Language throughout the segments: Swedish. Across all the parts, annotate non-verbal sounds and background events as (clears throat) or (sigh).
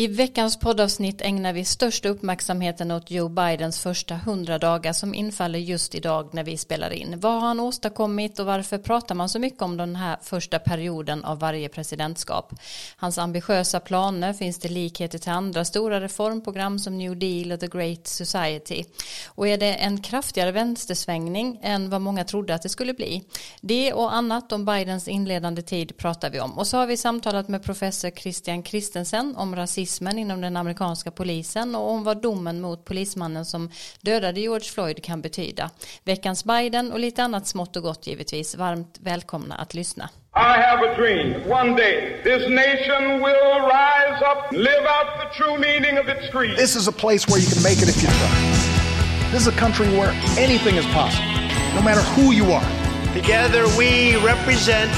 I veckans poddavsnitt ägnar vi största uppmärksamheten åt Joe Bidens första hundra dagar som infaller just idag när vi spelar in. Vad har han åstadkommit och varför pratar man så mycket om den här första perioden av varje presidentskap? Hans ambitiösa planer finns det likheter till andra stora reformprogram som New Deal och The Great Society. Och är det en kraftigare vänstersvängning än vad många trodde att det skulle bli? Det och annat om Bidens inledande tid pratar vi om. Och så har vi samtalat med professor Christian Christensen om rasism rasismen inom den amerikanska polisen och om vad domen mot polismannen som dödade George Floyd kan betyda. Veckans Biden och lite annat smått och gott givetvis. Varmt välkomna att lyssna. I have a dream. One day, this nation will rise up, live out the true meaning of its creed. This is a place where you can make it if you try. This is a country where anything is possible, no matter who you are. Together we represent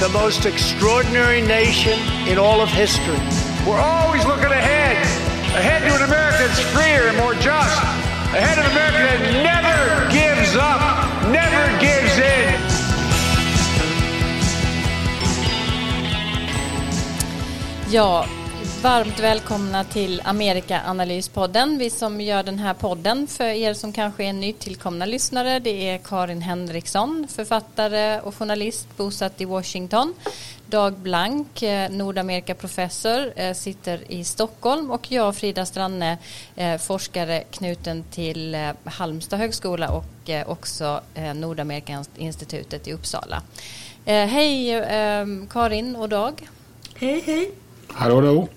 the most extraordinary nation in all of history. We're always looking ahead, ahead to an America that's freer and more just, ahead of an America that never gives up, never gives in. Ja, varmt välkomna till Amerikaanalyspodden. Vi som gör den här podden för er som kanske är nytillkomna lyssnare det är Karin Henriksson, författare och journalist bosatt i Washington. Dag Blank, eh, Nordamerikaprofessor, eh, sitter i Stockholm och jag, Frida Stranne, eh, forskare knuten till Halmstad högskola och också Nordamerikainstitutet i Uppsala. Hej Karin och Dag. Hej hej. Hallå, hallå.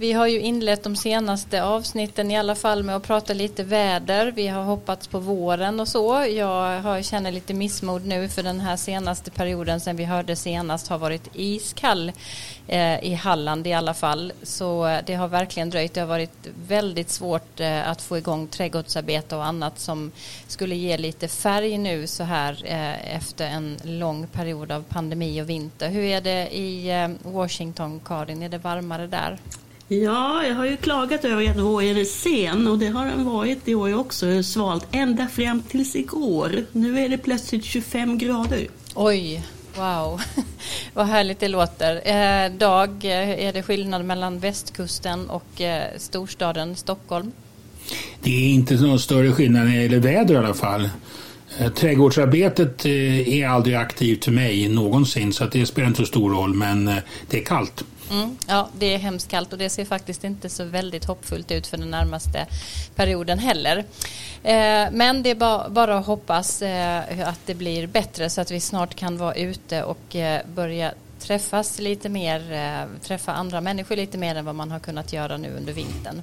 Vi har ju inlett de senaste avsnitten i alla fall med att prata lite väder. Vi har hoppats på våren och så. Jag har, känner lite missmod nu för den här senaste perioden sen vi hörde senast har varit iskall eh, i Halland i alla fall. Så eh, det har verkligen dröjt. Det har varit väldigt svårt eh, att få igång trädgårdsarbete och annat som skulle ge lite färg nu så här eh, efter en lång period av pandemi och vinter. Hur är det i eh, Washington, Karin? Är det varmare där? Ja, jag har ju klagat över att våren är sen och det har den varit i år också. Svalt ända fram tills igår. Nu är det plötsligt 25 grader. Oj, wow. (laughs) Vad härligt det låter. Eh, Dag, eh, är det skillnad mellan västkusten och eh, storstaden Stockholm? Det är inte någon större skillnad när det gäller väder i alla fall. Eh, trädgårdsarbetet eh, är aldrig aktivt för mig någonsin så det spelar inte så stor roll men det är kallt. Mm, ja, det är hemskt kallt och det ser faktiskt inte så väldigt hoppfullt ut för den närmaste perioden heller. Eh, men det är ba bara att hoppas eh, att det blir bättre så att vi snart kan vara ute och eh, börja träffas lite mer, eh, träffa andra människor lite mer än vad man har kunnat göra nu under vintern.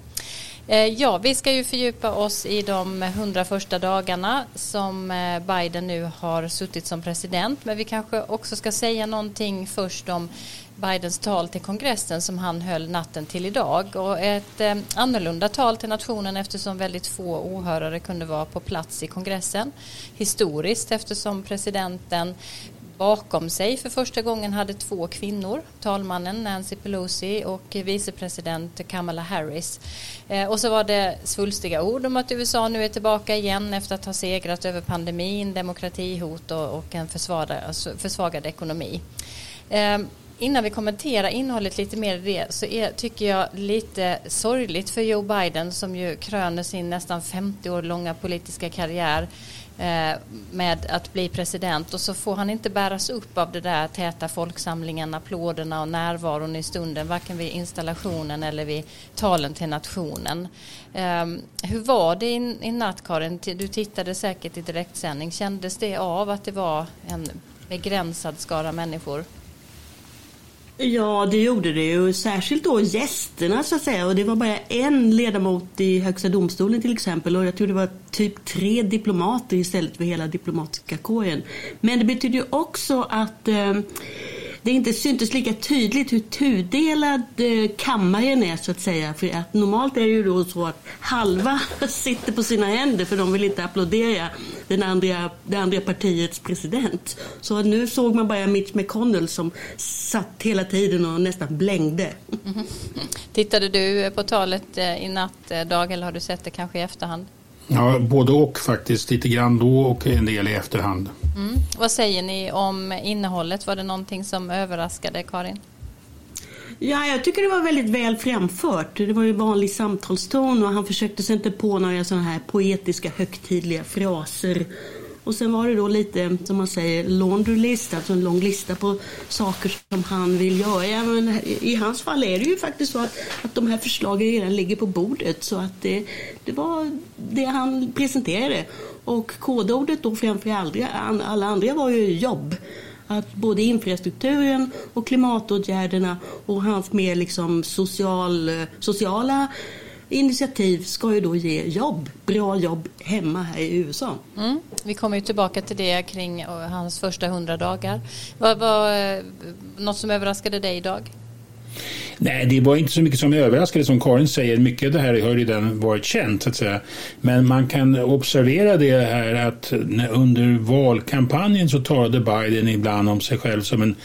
Eh, ja, vi ska ju fördjupa oss i de hundra första dagarna som eh, Biden nu har suttit som president. Men vi kanske också ska säga någonting först om Bidens tal till kongressen som han höll natten till idag. Och ett eh, annorlunda tal till nationen eftersom väldigt få åhörare kunde vara på plats i kongressen. Historiskt eftersom presidenten bakom sig för första gången hade två kvinnor, talmannen Nancy Pelosi och vicepresident Kamala Harris. Eh, och så var det svulstiga ord om att USA nu är tillbaka igen efter att ha segrat över pandemin, demokratihot och, och en försvagad, alltså försvagad ekonomi. Eh, innan vi kommenterar innehållet lite mer i det så är, tycker jag lite sorgligt för Joe Biden som ju kröner sin nästan 50 år långa politiska karriär Eh, med att bli president och så får han inte bäras upp av det där täta folksamlingen, applåderna och närvaron i stunden, varken vid installationen eller vid talen till nationen. Ehm, hur var det i, i natt, Karin? Du tittade säkert i direktsändning. Kändes det av att det var en begränsad skara människor? Ja, det gjorde det ju. Särskilt då gästerna så att säga. Och det var bara en ledamot i Högsta domstolen till exempel. Och jag tror det var typ tre diplomater istället för hela diplomatiska kåren. Men det betyder ju också att eh, det inte syntes lika tydligt hur tudelad eh, kammaren är så att säga. För att normalt är det ju då så att halva (laughs) sitter på sina händer för de vill inte applådera den andra, det andra partiets president. Så nu såg man bara Mitch McConnell som satt hela tiden och nästan blängde. Mm -hmm. Tittade du på talet eh, i natt, eh, Dag, eller har du sett det kanske i efterhand? Ja, både och faktiskt. Lite grann då och en del i efterhand. Mm. Vad säger ni om innehållet? Var det någonting som överraskade Karin? Ja, jag tycker det var väldigt väl framfört. Det var ju vanlig samtalston och han försökte sig inte på några sådana här poetiska högtidliga fraser. Och sen var det då lite, som man säger, laundry list, alltså en lång lista på saker som han vill göra. Men i hans fall är det ju faktiskt så att, att de här förslagen redan ligger på bordet. Så att det, det var det han presenterade. Och kodordet då framför alla andra var ju jobb att både infrastrukturen och klimatåtgärderna och hans mer liksom social, eh, sociala initiativ ska ju då ge jobb, bra jobb hemma här i USA. Mm. Vi kommer ju tillbaka till det kring hans första hundra dagar. Vad, vad, något som överraskade dig idag? Nej, det var inte så mycket som överraskade som Karin säger. Mycket av det här har redan varit känt så att säga. Men man kan observera det här att under valkampanjen så talade Biden ibland om sig själv som en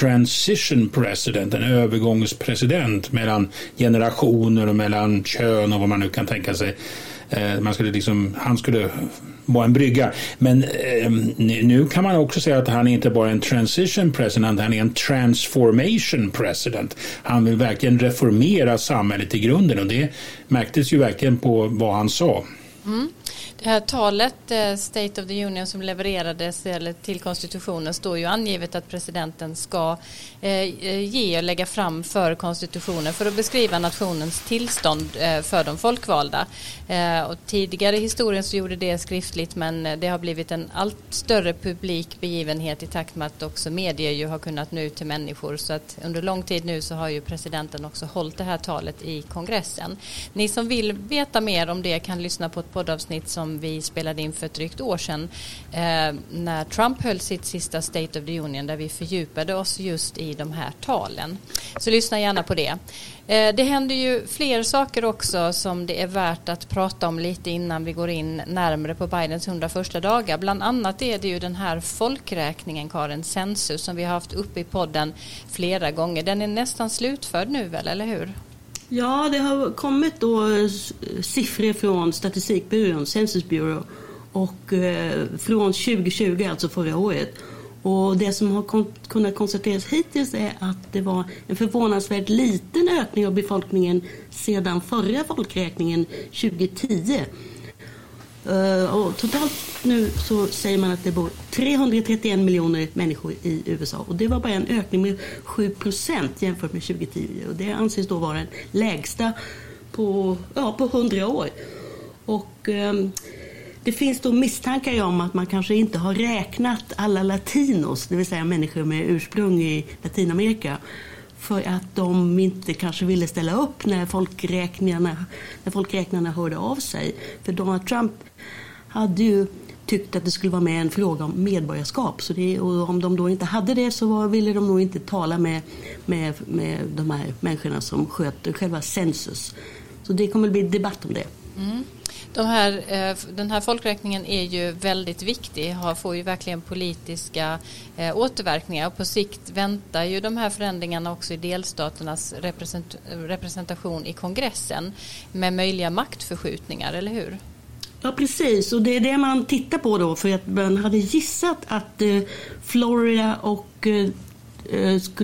transition president, en övergångspresident mellan generationer och mellan kön och vad man nu kan tänka sig. Eh, man skulle liksom, han skulle vara en brygga. Men eh, nu kan man också säga att han inte bara är en transition president, han är en transformation president. Han vill verkligen reformera samhället i grunden och det märktes ju verkligen på vad han sa. Mm. Här talet, eh, State of the Union, som levererades till konstitutionen står ju angivet att presidenten ska eh, ge och lägga fram för konstitutionen för att beskriva nationens tillstånd eh, för de folkvalda. Och tidigare i historien så gjorde det skriftligt men det har blivit en allt större publik begivenhet i takt med att också medier ju har kunnat nå ut till människor så att under lång tid nu så har ju presidenten också hållit det här talet i kongressen. Ni som vill veta mer om det kan lyssna på ett poddavsnitt som vi spelade in för ett drygt år sedan eh, när Trump höll sitt sista State of the Union där vi fördjupade oss just i de här talen. Så lyssna gärna på det. Eh, det händer ju fler saker också som det är värt att prata om lite innan vi går in närmare på Bidens 101 dagar. Bland annat är det ju den här folkräkningen, Karin, Census, som vi har haft uppe i podden flera gånger. Den är nästan slutförd nu väl, eller hur? Ja, det har kommit då siffror från Statistikbyrån, Census Bureau, och eh, från 2020, alltså förra året. Och det som har kon kunnat konstateras hittills är att det var en förvånansvärt liten ökning av befolkningen sedan förra folkräkningen 2010. Uh, och totalt nu så säger man att det bor 331 miljoner människor i USA och det var bara en ökning med 7 procent jämfört med 2010 och det anses då vara den lägsta på, ja, på 100 år. Och um, det finns då misstankar om att man kanske inte har räknat alla latinos, det vill säga människor med ursprung i Latinamerika för att de inte kanske ville ställa upp när folkräkningarna, när folkräkningarna hörde av sig. För Donald Trump hade ju tyckt att det skulle vara med en fråga om medborgarskap. Så det, och om de då inte hade det så var, ville de nog inte tala med, med, med de här människorna som sköter själva census. Så det kommer att bli debatt om det. Mm. De här, eh, den här folkräkningen är ju väldigt viktig, får ju verkligen politiska eh, återverkningar och på sikt väntar ju de här förändringarna också i delstaternas representation i kongressen med möjliga maktförskjutningar, eller hur? Ja, precis. Och det är det man tittar på då. För att man hade gissat att eh, Florida och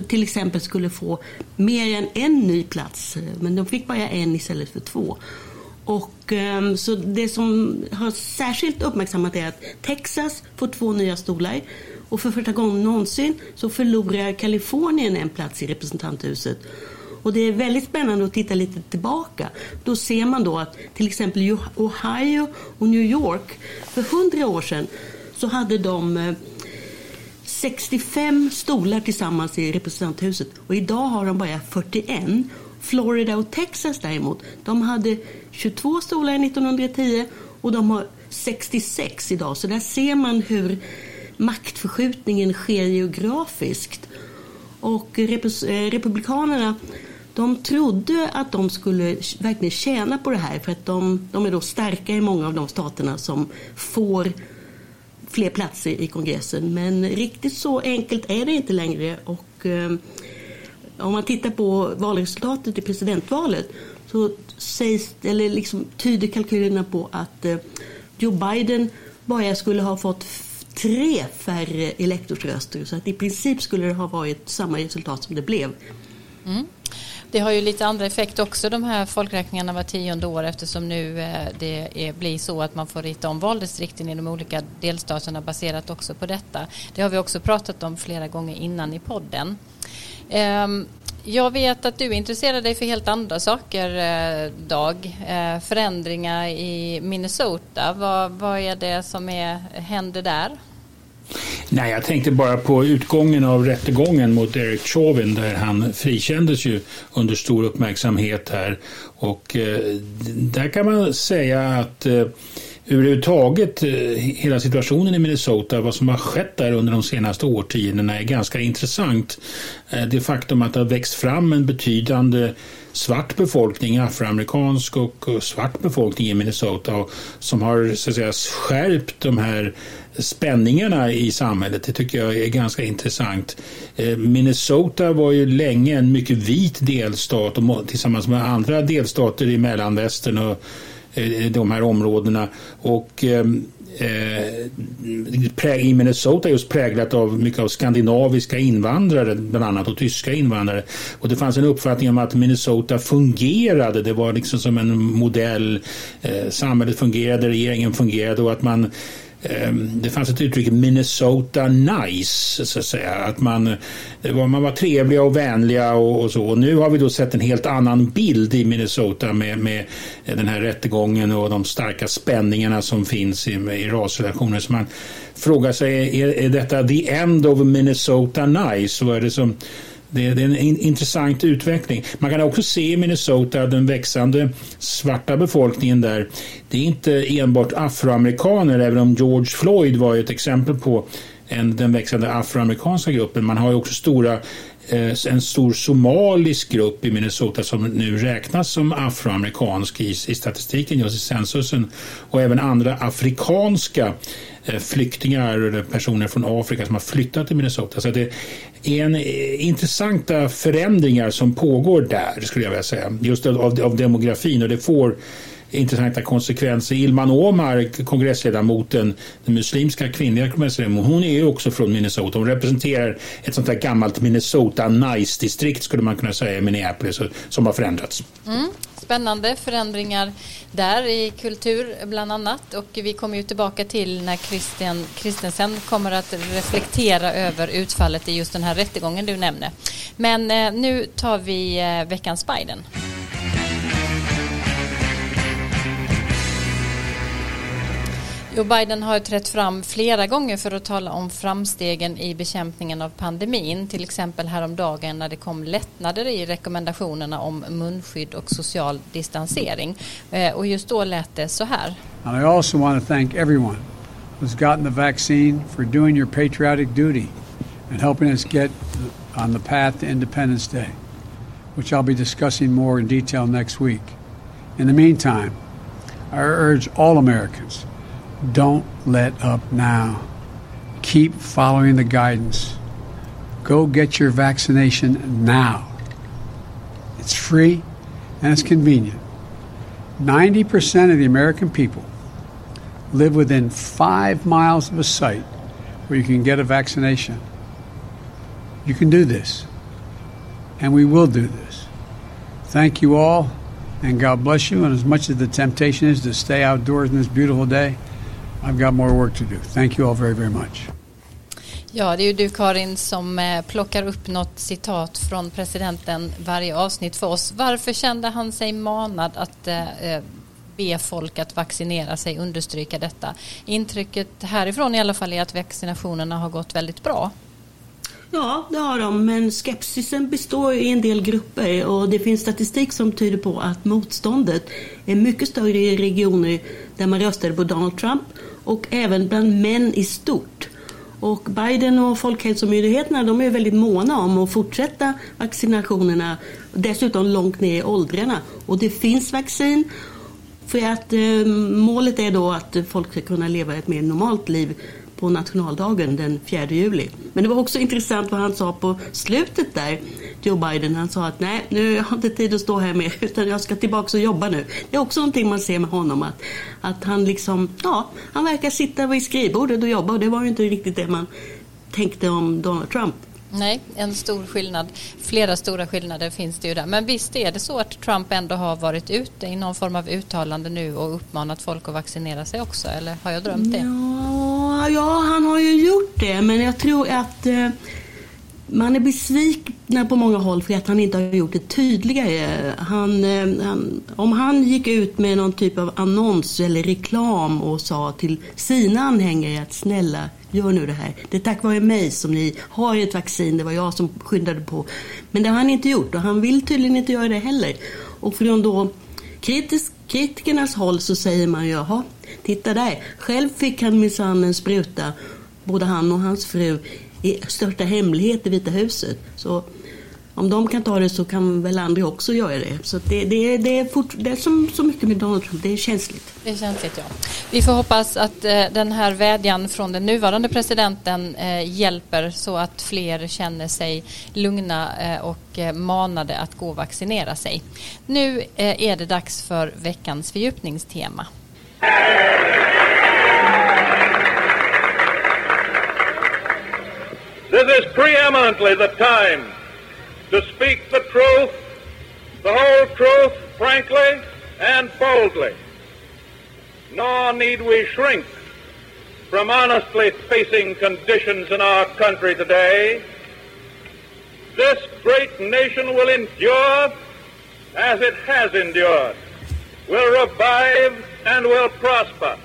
till exempel skulle få mer än en ny plats. Men de fick bara en istället för två. Och, ehm, så det som har särskilt uppmärksammat är att Texas får två nya stolar. Och för första gången någonsin så förlorar Kalifornien en plats i representanthuset. Och det är väldigt spännande att titta lite tillbaka. Då ser man då att till exempel Ohio och New York för hundra år sedan så hade de eh, 65 stolar tillsammans i representanthuset och idag har de bara 41. Florida och Texas däremot, de hade 22 stolar 1910 och de har 66 idag. Så där ser man hur maktförskjutningen sker geografiskt. Och eh, Republikanerna de trodde att de skulle verkligen tjäna på det här för att de, de är då starka i många av de staterna som får fler platser i kongressen. Men riktigt så enkelt är det inte längre. Och, eh, om man tittar på valresultatet i presidentvalet så sägs, eller liksom tyder kalkylerna på att eh, Joe Biden bara skulle ha fått tre färre elektorsröster. Så att i princip skulle det ha varit samma resultat som det blev. Mm. Det har ju lite andra effekt också de här folkräkningarna var tionde år eftersom nu eh, det är, blir så att man får rita om valdistrikten i de olika delstaterna baserat också på detta. Det har vi också pratat om flera gånger innan i podden. Ehm, jag vet att du intresserar dig för helt andra saker, eh, Dag. Eh, förändringar i Minnesota. Vad, vad är det som är, händer där? Nej, jag tänkte bara på utgången av rättegången mot Eric Chauvin där han frikändes ju under stor uppmärksamhet här. Och eh, där kan man säga att eh, överhuvudtaget eh, hela situationen i Minnesota, vad som har skett där under de senaste årtiondena är ganska intressant. Eh, det faktum att det har växt fram en betydande svart befolkning, afroamerikansk och svart befolkning i Minnesota som har så att säga, skärpt de här spänningarna i samhället. Det tycker jag är ganska intressant. Eh, Minnesota var ju länge en mycket vit delstat och tillsammans med andra delstater i mellanvästern och Eh, de här områdena. Och ehm, eh, i Minnesota just präglat av mycket av skandinaviska invandrare bland annat och tyska invandrare. Och det fanns en uppfattning om att Minnesota fungerade. Det var liksom som en modell. Eh, samhället fungerade, regeringen fungerade och att man Ehm, det fanns ett uttryck Minnesota nice, så att säga. Att man, var, man var trevliga och vänliga och, och, så. Och nu har vi då sett en helt annan bild i Minnesota med, med den här rättegången och de starka spänningarna som finns i, i rasrelationer. Så man frågar sig, är, är detta the end of Minnesota nice? Vad är det som det, är en intressant utveckling. Man kan också se i Minnesota den växande svarta befolkningen där. Det är inte enbart afroamerikaner, även om George Floyd var ett exempel på en, den växande afroamerikanska gruppen. Man har ju också stora Eh, en stor somalisk grupp i Minnesota som nu räknas som afroamerikansk i, i statistiken, just i censusen. Och även andra afrikanska eh, flyktingar eller personer från Afrika som har flyttat till Minnesota. Så det är en eh, intressanta förändringar som pågår där skulle jag vilja säga. Just av, av demografin och det får intressanta konsekvenser. Ilman Omar, kongressledamoten, den muslimska kvinnliga kongressledamoten, hon är ju också från Minnesota. Hon representerar ett sånt där gammalt Minnesota Nice-distrikt skulle man kunna säga i Minneapolis som har förändrats. Mm. Spännande förändringar där i kultur bland annat och vi kommer ju tillbaka till när Christian Christensen kommer att reflektera över utfallet i just den här rättegången du nämner. Men eh, nu tar vi eh, veckans Biden. Joe Biden har trätt fram flera gånger för att tala om framstegen i bekämpningen av pandemin. Till exempel häromdagen när det kom lättnader i rekommendationerna om munskydd och social distansering. Eh, och just då lät det så här. And I also want to thank everyone who's gotten the vaccine for doing your patriotic duty and helping us get on the path to Independence Day, which I'll be discussing more in detail next week. In the meantime, I urge all Americans Don't let up now. Keep following the guidance. Go get your vaccination now. It's free and it's convenient. 90% of the American people live within five miles of a site where you can get a vaccination. You can do this, and we will do this. Thank you all, and God bless you. And as much as the temptation is to stay outdoors in this beautiful day, I've got more work to do. Thank you all very, very much. Ja, det är ju du Karin som eh, plockar upp något citat från presidenten varje avsnitt för oss. Varför kände han sig manad att eh, eh, be folk att vaccinera sig, understryka detta? Intrycket härifrån i alla fall är att vaccinationerna har gått väldigt bra. Ja, det har de, men skepsisen består i en del grupper och det finns statistik som tyder på att motståndet är mycket större i regioner där man röstade på Donald Trump och även bland män i stort. Och Biden och Folkhälsomyndigheterna de är väldigt måna om att fortsätta vaccinationerna, dessutom långt ner i åldrarna. Och det finns vaccin för att eh, målet är då att folk ska kunna leva ett mer normalt liv på nationaldagen den 4 juli. Men det var också intressant vad han sa på slutet där, Joe Biden. Han sa att nej, nu har jag inte tid att stå här mer (laughs) utan jag ska tillbaka och jobba nu. Det är också någonting man ser med honom att, att han liksom, ja, han verkar sitta vid skrivbordet och jobba och det var ju inte riktigt det man tänkte om Donald Trump. Nej, en stor skillnad. Flera stora skillnader finns det ju där. Men visst är det så att Trump ändå har varit ute i någon form av uttalande nu och uppmanat folk att vaccinera sig också? Eller har jag drömt det? Ja, ja han har ju gjort det. Men jag tror att eh, man är besviken på många håll för att han inte har gjort det tydligare. Han, eh, han, om han gick ut med någon typ av annons eller reklam och sa till sina anhängare att snälla gör nu det här. Det är tack vare mig som ni har ett vaccin. Det var jag som skyndade på. Men det har han inte gjort och han vill tydligen inte göra det heller. Och från då kritisk, kritikernas håll så säger man ju, jaha, titta där. Själv fick han minsann en spruta, både han och hans fru, i största hemlighet i Vita huset. Så om de kan ta det så kan väl andra också göra det. Så det, det, det, är, fort, det är som så mycket med Donald Trump, det är känsligt. Det är känsligt, ja. Vi får hoppas att eh, den här vädjan från den nuvarande presidenten eh, hjälper så att fler känner sig lugna eh, och eh, manade att gå och vaccinera sig. Nu eh, är det dags för veckans fördjupningstema. This is preeminently the time to speak the truth, the whole truth, frankly and boldly. Nor need we shrink from honestly facing conditions in our country today. This great nation will endure as it has endured, will revive and will prosper.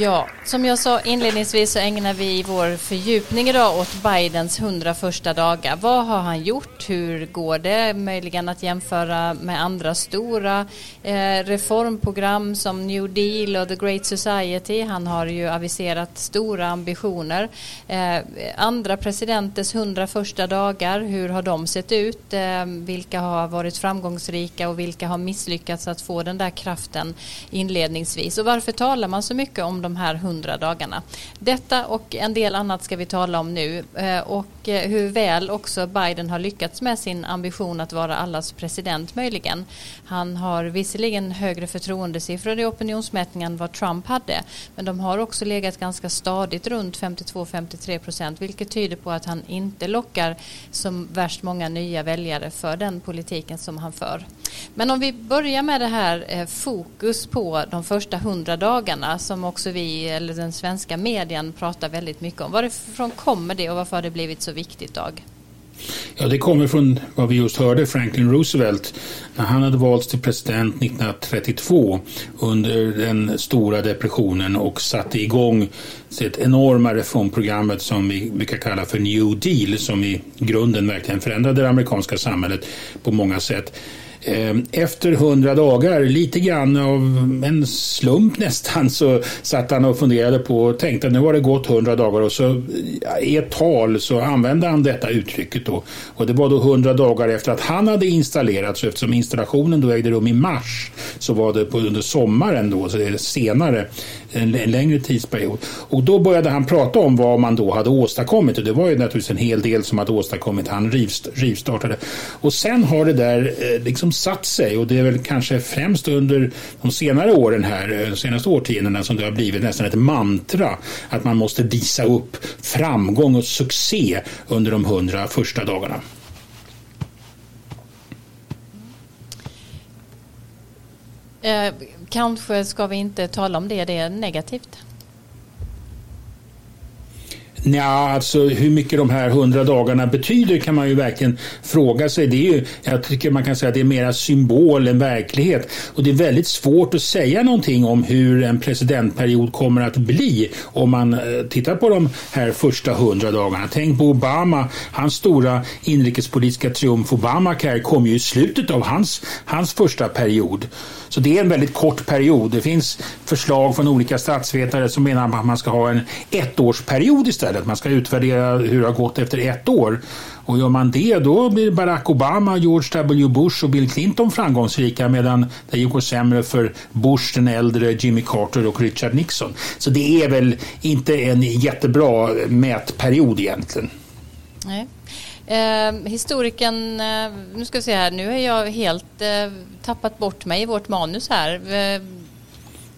Ja, som jag sa inledningsvis så ägnar vi vår fördjupning idag åt Bidens 100 första dagar. Vad har han gjort? Hur går det? Möjligen att jämföra med andra stora eh, reformprogram som New Deal och The Great Society. Han har ju aviserat stora ambitioner. Eh, andra presidenters 100 första dagar, hur har de sett ut? Eh, vilka har varit framgångsrika och vilka har misslyckats att få den där kraften inledningsvis? Och varför talar man så mycket om de här 100 dagarna? Detta och en del annat ska vi tala om nu eh, Och och hur väl också Biden har lyckats med sin ambition att vara allas president möjligen. Han har visserligen högre förtroendesiffror i opinionsmätningen än vad Trump hade men de har också legat ganska stadigt runt 52-53 procent vilket tyder på att han inte lockar som värst många nya väljare för den politiken som han för. Men om vi börjar med det här eh, fokus på de första hundra dagarna som också vi, eller den svenska medien pratar väldigt mycket om. Varifrån kommer det och varför har det blivit så viktigt Dag? Ja, det kommer från vad vi just hörde, Franklin Roosevelt, när han hade valts till president 1932 under den stora depressionen och satte igång sitt enorma reformprogrammet som vi brukar kalla för New Deal, som i grunden verkligen förändrade det amerikanska samhället på många sätt. Eh, efter hundra dagar, lite grann av en slump nästan, så satt han och funderade på och tänkte att nu har det gått hundra dagar och så eh, i ett tal så använde han detta uttrycket då. Och det var då hundra dagar efter att han hade installerats och eftersom installationen då ägde rum i mars så var det på, under sommaren då, så det är senare, en, en längre tidsperiod. Och då började han prata om vad man då hade åstadkommit och det var ju naturligtvis en hel del som hade åstadkommit. Han rivst, rivstartade. Och sen har det där eh, liksom satt sig och det är väl kanske främst under de senare åren här, eh, de senaste årtiondena som det har blivit nästan ett mantra att man måste visa upp framgång och succé under de hundra första dagarna. Eh, kanske ska vi inte tala om det, det är negativt. Ja, alltså hur mycket de här hundra dagarna betyder kan man ju verkligen fråga sig. Det är ju, jag tycker man kan säga att det är mera symbol än verklighet. Och det är väldigt svårt att säga någonting om hur en presidentperiod kommer att bli om man eh, tittar på de här första hundra dagarna. Tänk på Obama, hans stora inrikespolitiska triumf Obamacare kom ju i slutet av hans, hans första period. Så det är en väldigt kort period. Det finns förslag från olika statsvetare som menar att man ska ha en ettårsperiod istället. Man ska utvärdera hur det har gått efter ett år. Och gör man det då blir Barack Obama, George W Bush och Bill Clinton framgångsrika medan det går sämre för Bush den äldre, Jimmy Carter och Richard Nixon. Så det är väl inte en jättebra mätperiod egentligen. Nej. Eh, historiken, eh, nu ska vi se här, nu har jag helt eh, tappat bort mig i vårt manus här. Ehm,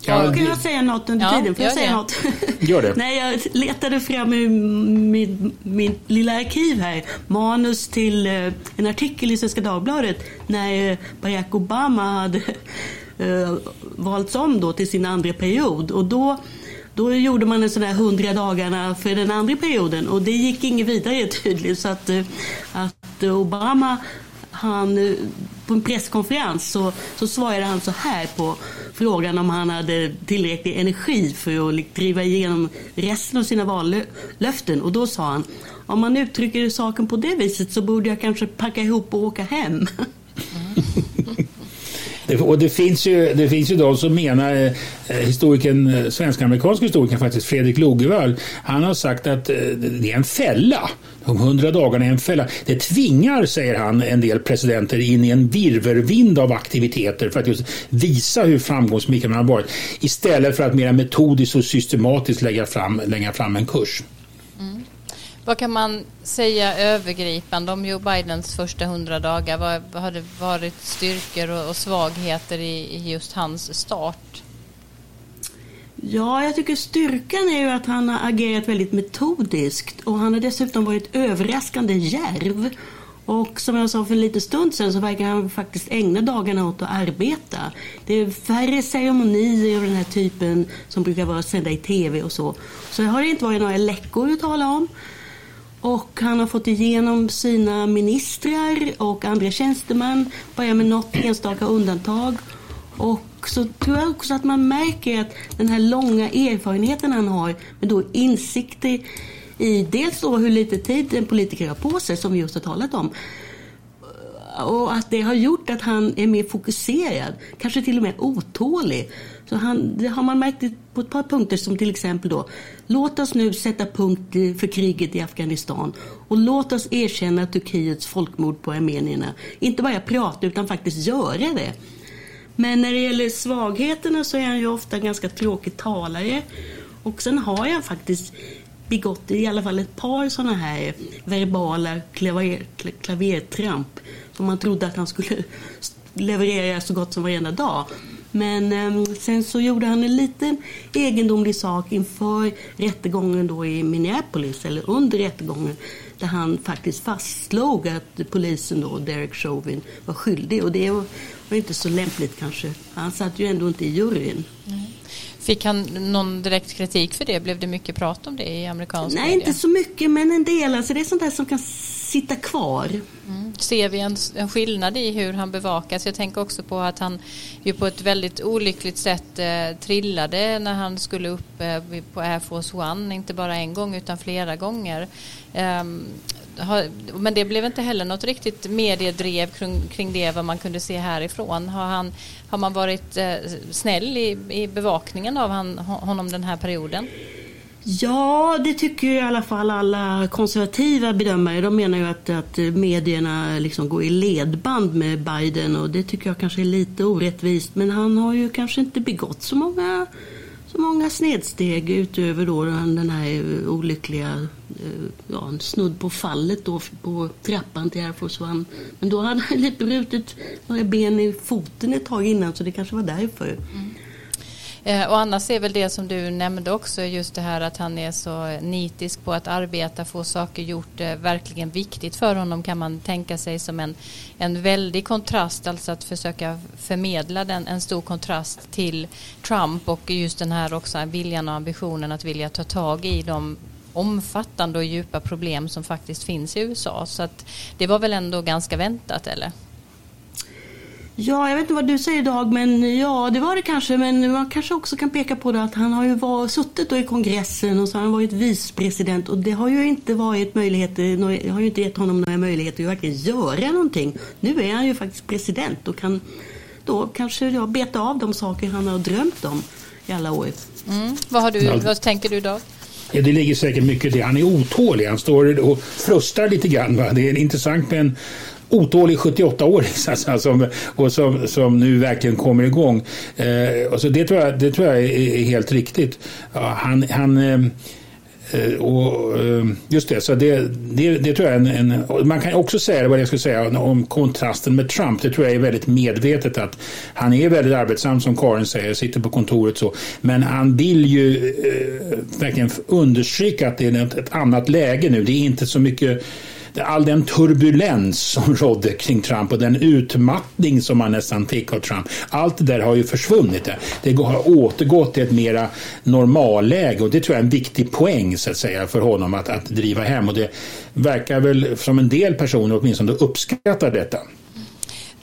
Ja, kan jag säga något under Ja, tiden? Får jag säga det. något? (laughs) Gör det. Nej, jag letade fram ur min, min lilla arkiv här. Manus till eh, en artikel i Svenska Dagbladet när eh, Barack Obama hade (laughs) eh, valts om då till sin andra period. Och då, då gjorde man en sån där 100 dagarna för den andra perioden och det gick inget vidare tydligen. Så att, eh, att Obama han, på en presskonferens så, så svarade han så här på frågan om han hade tillräcklig energi för att driva igenom resten av sina vallöften. Och då sa han, om man uttrycker saken på det viset så borde jag kanske packa ihop och åka hem. Mm. (laughs) Och det finns ju, det finns ju de som menar, eh, eh, historikern, eh, svensk-amerikansk historiker, faktiskt, Fredrik Logevall, han har sagt att det är en fälla. De hundra dagarna är en fälla. Det tvingar, säger han, en del presidenter in i en virvervind av aktiviteter för att just visa hur framgångsrika man har varit. Istället för att mer metodiskt och systematiskt lägga fram, lägga fram en kurs. Vad kan man säga övergripande om Joe Bidens första hundra dagar? Vad, vad har det varit styrkor och, och svagheter i, i just hans start? Ja, jag tycker styrkan är ju att han har agerat väldigt metodiskt och han har dessutom varit överraskande djärv. Och som jag sa för en liten stund sedan så verkar han faktiskt ägna dagarna åt att arbeta. Det är färre ceremonier av den här typen som brukar vara sända i tv och så. Så det har inte varit några läckor att tala om. Och han har fått igenom sina ministrar och andra tjänstemän, bara med något enstaka undantag. Och så tror jag också att man märker att den här långa erfarenheten han har, med då insikter i dels då hur lite tid en politiker har på sig, som vi just har talat om, och att det har gjort att han är mer fokuserad, kanske till och med otålig. Så han, det har man märkt på ett par punkter som till exempel då, låt oss nu sätta punkt för kriget i Afghanistan och låt oss erkänna Turkiets folkmord på armenierna. Inte bara prata utan faktiskt göra det. Men när det gäller svagheterna så är han ju ofta en ganska tråkig talare. Och sen har jag faktiskt begått i alla fall ett par sådana här verbala klaver, klavertramp som man trodde att han skulle (laughs) leverera så gott som varenda dag. Men eh, sen så gjorde han en liten egendomlig sak inför rättegången då i Minneapolis, eller under rättegången, där han faktiskt fastslog att polisen då, Derek Chauvin, var skyldig. Och det var var inte så lämpligt kanske. Han satt ju ändå inte i juryn. Fick han någon direkt kritik för det? Blev det mycket prat om det i amerikansk Nej, media? inte så mycket, men en del. Alltså det är sånt där som kan sitta kvar. Mm. Ser vi en, en skillnad i hur han bevakas? Jag tänker också på att han ju på ett väldigt olyckligt sätt eh, trillade när han skulle upp eh, på Air Force One, inte bara en gång utan flera gånger. Ehm, har, men det blev inte heller något riktigt mediedrev kring, kring det vad man kunde se härifrån. Har, han, har man varit eh, snäll i, i bevakningen av han, honom den här perioden? Ja, det tycker ju i alla fall alla konservativa bedömare. De menar ju att, att medierna liksom går i ledband med Biden och det tycker jag kanske är lite orättvist. Men han har ju kanske inte begått så många, så många snedsteg utöver då den här olyckliga, eh, ja, snudd på fallet då på trappan till Air Force One. Men då hade han (laughs) lite brutit några ben i foten ett tag innan så det kanske var därför. Mm. Eh, och annars är väl det som du nämnde också just det här att han är så nitisk på att arbeta, få saker gjort, eh, verkligen viktigt för honom kan man tänka sig som en, en väldig kontrast, alltså att försöka förmedla den, en stor kontrast till Trump och just den här också viljan och ambitionen att vilja ta tag i de omfattande och djupa problem som faktiskt finns i USA. Så att det var väl ändå ganska väntat eller? Ja, jag vet inte vad du säger Dag, men ja, det var det kanske. Men man kanske också kan peka på det att han har ju var, suttit då i kongressen och så har han varit vicepresident och det har ju inte varit möjligheter, har ju inte gett honom några möjligheter att verkligen göra någonting. Nu är han ju faktiskt president och kan då kanske ja, beta av de saker han har drömt om i alla år. Mm. Vad, har du, Ja. vad tänker du då? Ja, Det ligger säkert mycket i det. Han är otålig. Han står och frustar lite grann. Va? Det är intressant med en otålig 78-åring (laughs) alltså, som, och som, som nu verkligen kommer igång. Eh, alltså det, tror jag, det tror jag är, är helt riktigt. Ja, han, han, eh, och, eh, just det, så det, det, det tror jag är en, en, Man kan också säga vad jag skulle säga om kontrasten med Trump. Det tror jag är väldigt medvetet att han är väldigt arbetsam som Karin säger, sitter på kontoret så. Men han vill ju eh, verkligen understryka att det är ett, ett annat läge nu. Det är inte så mycket all den turbulens som (laughs) rådde kring Trump och den utmattning som man nästan fick av Trump. Allt det där har ju försvunnit. Det har återgått till ett mera normalläge och det tror jag är en viktig poäng så att säga för honom att, att driva hem och det verkar väl som en del personer åtminstone uppskattar detta.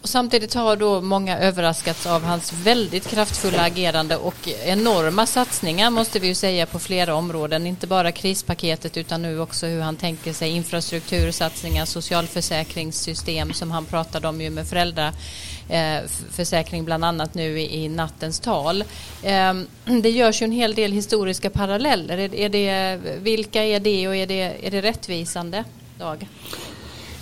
Och samtidigt har då många överraskats av hans väldigt kraftfulla agerande och enorma satsningar måste vi ju säga på flera områden. Inte bara krispaketet utan nu också hur han tänker sig infrastruktursatsningar, socialförsäkringssystem som han pratade om ju med föräldraförsäkring eh, bland annat nu i nattens tal. Eh, det görs ju en hel del historiska paralleller. Är det, vilka är det och är det, är det rättvisande? Dag?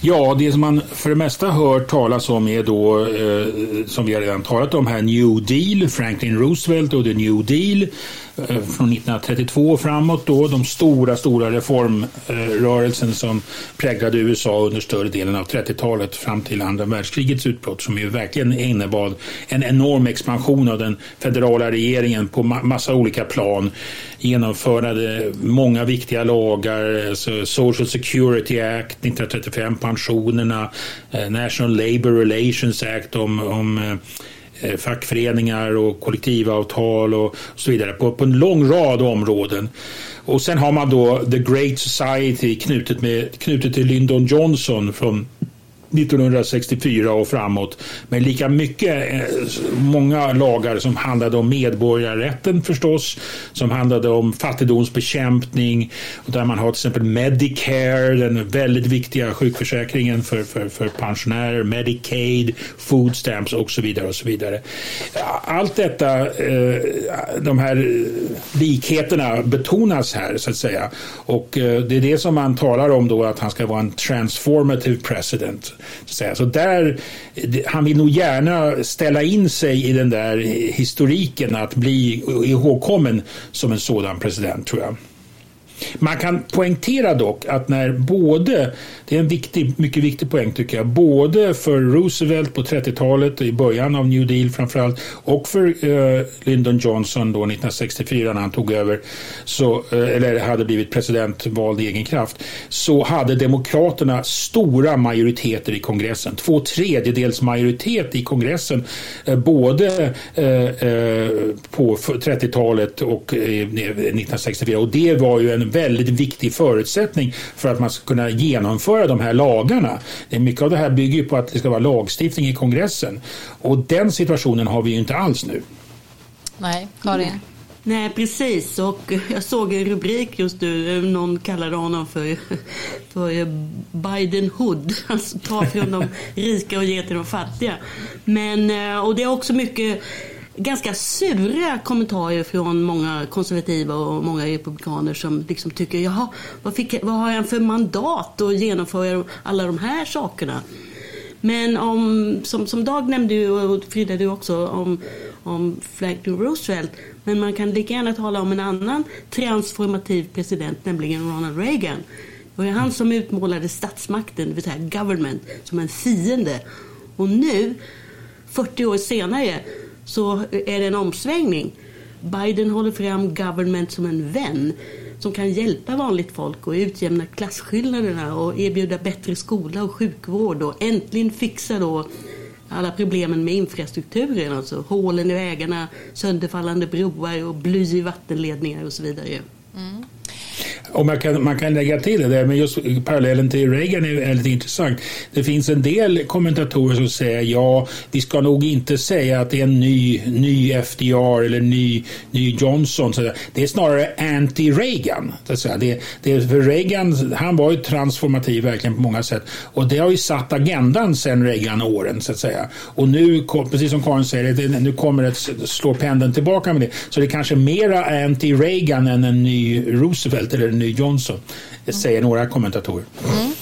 Ja, det som man för det mesta hör talas om är då, eh, som vi har redan talat om här, New Deal, Franklin Roosevelt och The New Deal. Eh, från 1932 och framåt då, de stora, stora reformrörelsen som präglade USA under större delen av 30-talet fram till andra världskrigets utbrott som ju verkligen innebar en enorm expansion av den federala regeringen på massa olika plan genomförde många viktiga lagar, alltså Social Security Act 1935, pensionerna, eh, National Labour Relations Act om, om eh, Eh, fackföreningar och kollektivavtal och så vidare på, på en lång rad områden. Och sen har man då The Great Society knutet, med, knutet till Lyndon Johnson från 1964 och framåt. Men lika mycket, eh, många lagar som handlade om medborgarrätten förstås, som handlade om fattigdomsbekämpning, där man har till exempel Medicare, den väldigt viktiga sjukförsäkringen för, för, för pensionärer, Medicaid, food stamps och så vidare. och så vidare. Allt detta, eh, de här likheterna betonas här så att säga. Och eh, det är det som man talar om då att han ska vara en transformative president. Så, så där, han vill nog gärna ställa in sig i den där historiken att bli ihågkommen som en sådan president tror jag. Man kan poängtera dock att när både, det är en viktig, mycket viktig poäng tycker jag, både för Roosevelt på 30-talet i början av New Deal framförallt och för eh, Lyndon Johnson då 1964 när han tog över, så, eh, eller hade blivit president vald i egen kraft, så hade demokraterna stora majoriteter i kongressen. Två tredjedels majoritet i kongressen, eh, både eh, eh, på 30-talet och 1964 och det var ju en en väldigt viktig förutsättning för att man ska kunna genomföra de här lagarna. Mycket av det här bygger på att det ska vara lagstiftning i kongressen och den situationen har vi ju inte alls nu. Nej, Karin? Nej, precis. Och jag såg en rubrik just nu. Någon kallade honom för, för Biden Hood. Alltså ta från de rika och ge till de fattiga. Men, eh, och det är också mycket ganska sura kommentarer från många konservativa och många republikaner som liksom tycker, jaha, vad, fick, vad har jag för mandat att genomföra alla de här sakerna? Men om, som, som Dag nämnde ju, och Frida du också, om, om Franklin Roosevelt. Men man kan lika gärna tala om en annan transformativ president, nämligen Ronald Reagan. Det var ju han som utmålade statsmakten, det vill säga government, som en fiende. Och nu, 40 år senare, så är det en omsvängning. Biden håller fram government som en vän som kan hjälpa vanligt folk och utjämna klasskillnaderna och erbjuda bättre skola och sjukvård och äntligen fixa då alla problemen med infrastrukturen, alltså hålen i vägarna, sönderfallande broar och bly i vattenledningar och så vidare. Mm. Och man kan, man kan lägga till det där, men just parallellen till Reagan är väldigt intressant. Det finns en del kommentatorer som säger ja, vi ska nog inte säga att det är en ny, ny FDR eller ny, ny Johnson. Så det är snarare anti-Reagan. Det, det, för Reagan, han var ju transformativ verkligen på många sätt. Och det har ju satt agendan sedan Reagan-åren så att säga. Och nu, precis som Karin säger, det, nu kommer det slå pendeln tillbaka med det. Så det är kanske mera anti-Reagan än en ny Roosevelt eller en ny Johnson, säger några kommentatorer. Mm.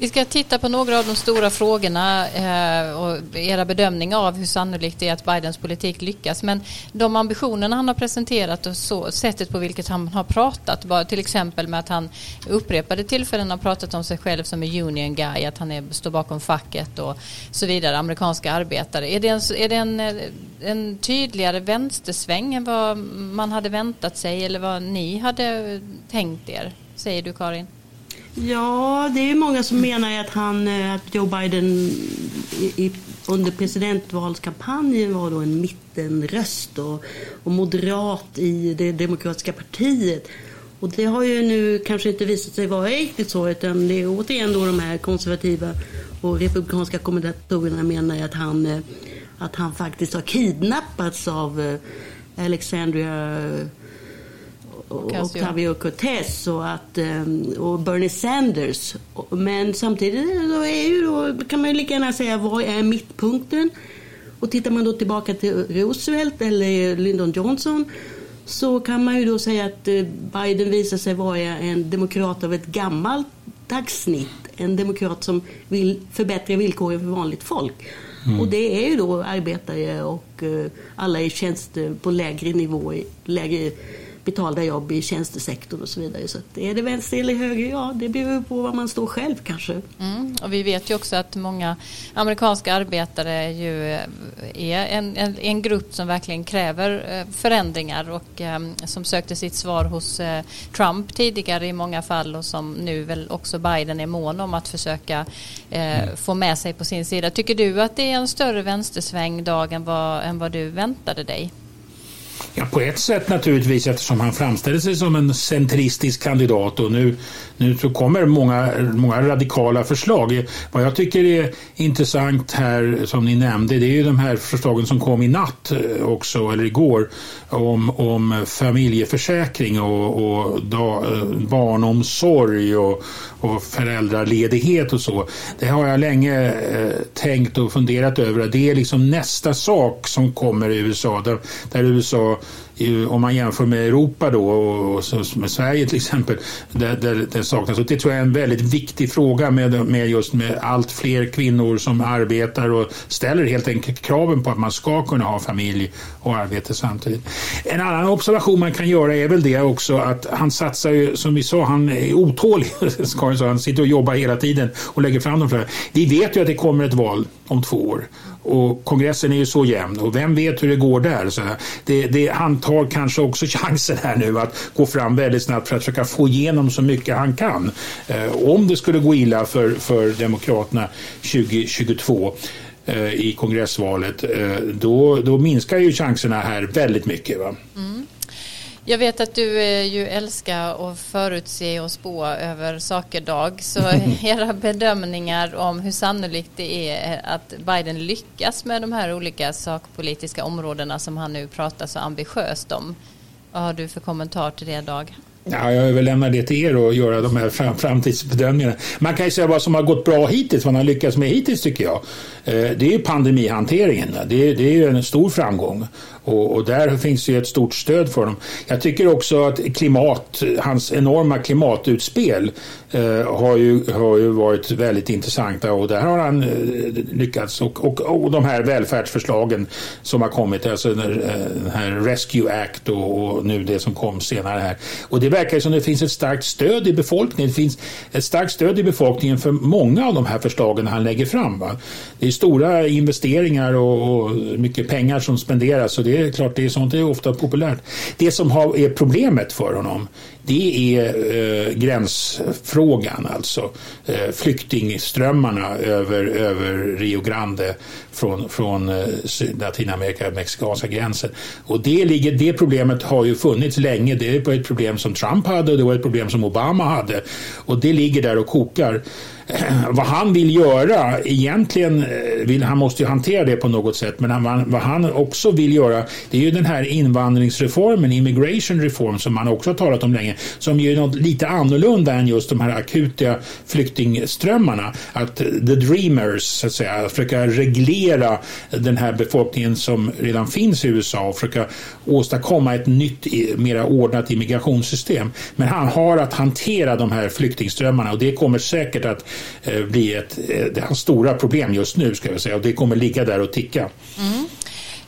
Vi ska titta på några av de stora frågorna eh, och era bedömningar av hur sannolikt det är att Bidens politik lyckas. Men de ambitionerna han har presenterat och så, sättet på vilket han har pratat, bara till exempel med att han upprepade tillfällen har pratat om sig själv som en union guy, att han är, står bakom facket och så vidare, amerikanska arbetare. Är det, en, är det en, en tydligare vänstersväng än vad man hade väntat sig eller vad ni hade tänkt er, säger du Karin? Ja, det är många som menar att, han, eh, att Joe Biden i, i, under presidentvalskampanjen var då en mittenröst och, och moderat i det demokratiska partiet. Och det har ju nu kanske inte visat sig vara riktigt så utan det är återigen då de här konservativa och republikanska kommentatorerna menar att han, eh, att han faktiskt har kidnappats av eh, Alexandria Alexandria Octavio Cortez och, att, ehm, och Bernie Sanders. Men samtidigt då är ju då, kan man ju lika gärna säga vad är mittpunkten? Och tittar man då tillbaka till Roosevelt eller Lyndon Johnson så kan man ju då säga att eh, Biden visar sig vara en demokrat av ett gammalt dagssnitt. En demokrat som vill förbättra villkoren för vanligt folk. Mm. Och det är ju då arbetare och eh, alla i tjänster på lägre nivå, lägre betalda jobb i tjänstesektorn och så vidare. Så är det vänster eller höger? Ja, det beror på var man står själv kanske. Mm, och vi vet ju också att många amerikanska arbetare ju eh, är en, en, en grupp som verkligen kräver eh, förändringar och um, som sökte sitt svar hos uh, Trump tidigare i många fall och som nu väl också Biden är mån om att försöka uh, mm. få med sig på sin sida. Tycker du att det är en större vänstersväng dag än vad, än vad du väntade dig? Ja, på ett sätt naturligtvis eftersom han framställde sig som en centristisk kandidat och nu, nu så kommer många, många radikala förslag. Vad jag tycker är intressant här som ni nämnde det är ju de här förslagen som kom i natt eh, också eller igår om, om familjeförsäkring och, och da, eh, barnomsorg och, och föräldraledighet och så. Det har jag länge eh, tänkt och funderat över. Det är liksom nästa sak som kommer i USA där, där USA om man jämför med Europa då och med Sverige till exempel, där, där det saknas. Och det tror jag är en väldigt viktig fråga med, med just med allt fler kvinnor som arbetar och ställer helt enkelt kraven på att man ska kunna ha familj och arbete samtidigt. En annan observation man kan göra är väl det också att han satsar ju, som vi sa, han är otålig. (laughs) han sitter och jobbar hela tiden och lägger fram de flera. Vi vet ju att det kommer ett val om två år. Och kongressen är ju så jämn och vem vet hur det går där. Så det, det, han tar kanske också (laughs) chansen här nu att gå fram väldigt snabbt för att försöka få igenom så mycket han kan. Eh, om det skulle gå illa för, för Demokraterna 2022 eh, i kongressvalet, eh, då, då minskar ju chanserna här väldigt mycket. Va? Mm. Jag vet att du ju älskar att förutse och spå över saker dag. Så (laughs) era bedömningar om hur sannolikt det är att Biden lyckas med de här olika sakpolitiska områdena som han nu pratar så ambitiöst om. Vad har du för kommentar till det Dag? Ja, jag överlämnar det till er att göra de här fram, framtidsbedömningarna. Man kan ju säga vad som har gått bra hittills, vad han har lyckats med hittills tycker jag. Eh, det är pandemihanteringen. Det, det är ju en stor framgång. Och, och, där finns ju ett stort stöd för dem. Jag tycker också att klimat, hans enorma klimatutspel eh, har, ju, har ju varit väldigt intressanta och där har han eh, lyckats. Och, och, och de här välfärdsförslagen som har kommit, alltså den, eh, den här Rescue Act och, och, nu det som kom senare här. Och det verkar som det finns ett starkt stöd i befolkningen. Det finns ett starkt stöd i befolkningen för många av de här förslagen han lägger fram. Va? Det är stora investeringar och, och mycket pengar som spenderas. Och det är klart, det är sånt det är ofta populärt. Det som har, är problemet för honom det är eh, gränsfrågan, alltså eh, flyktingströmmarna över, över Rio Grande från, från eh, Latinamerika, mexikanska gränsen. Och det, ligger, det problemet har ju funnits länge. Det var ett problem som Trump hade och det var ett problem som Obama hade. Och det ligger där och kokar. (clears throat) vad han vill göra, egentligen eh, vill han måste ju hantera det på något sätt, men han, vad han också vill göra det är ju den här invandringsreformen, immigration reform som man också har talat om länge, som ju är något lite annorlunda än just de här akuta flyktingströmmarna. Att the dreamers, så att säga, försöka reglera den här befolkningen som redan finns i USA och försöka åstadkomma ett nytt, mera ordnat immigrationssystem. Men han har att hantera de här flyktingströmmarna och det kommer säkert att eh, bli ett, eh, det hans stora problem just nu ska jag säga och det kommer ligga där och ticka. Mm.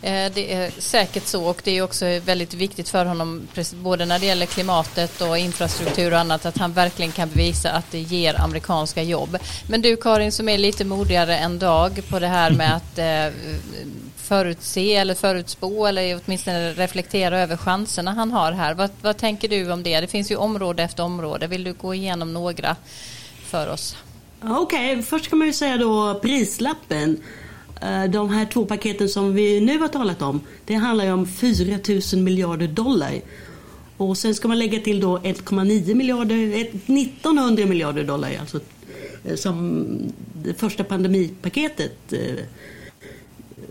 Eh, det är säkert så och det är också väldigt viktigt för honom både när det gäller klimatet och infrastruktur och annat att han verkligen kan bevisa att det ger amerikanska jobb. Men du Karin som är lite modigare än Dag på det här med att eh, förutse eller förutspå eller åtminstone reflektera över chanserna han har här. Vad, vad tänker du om det? Det finns ju område efter område. Vill du gå igenom några för oss? Okej, okay. först kan man ju säga då prislappen. Eh, de här två paketen som vi nu har talat om, det handlar ju om 4 000 miljarder dollar. Och sen ska man lägga till då 1,9 miljarder, 1900 miljarder dollar alltså eh, som det första pandemipaketet eh,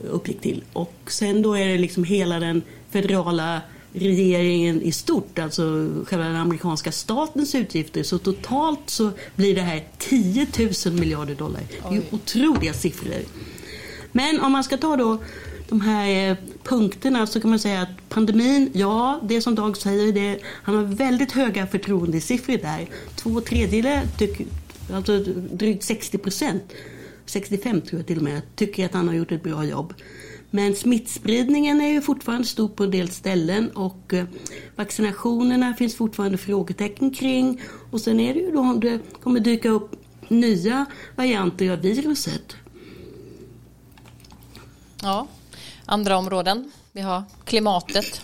uppgick till. Och sen då är det liksom hela den federala regeringen i stort, alltså själva den amerikanska statens utgifter. Så totalt så blir det här 10 000 miljarder dollar. Det är ju otroliga siffror. Men om man ska ta då de här eh, punkterna så kan man säga att pandemin, ja, det som Dag säger, det, han har väldigt höga förtroendesiffror där. Två tredjedelar, alltså drygt 60 procent, 65 tror jag till och med, tycker att han har gjort ett bra jobb. Men smittspridningen är ju fortfarande stor på en del ställen och eh, vaccinationerna finns fortfarande frågetecken kring. Och sen är det ju då om det kommer dyka upp nya varianter av viruset. Ja, andra områden. Vi har klimatet.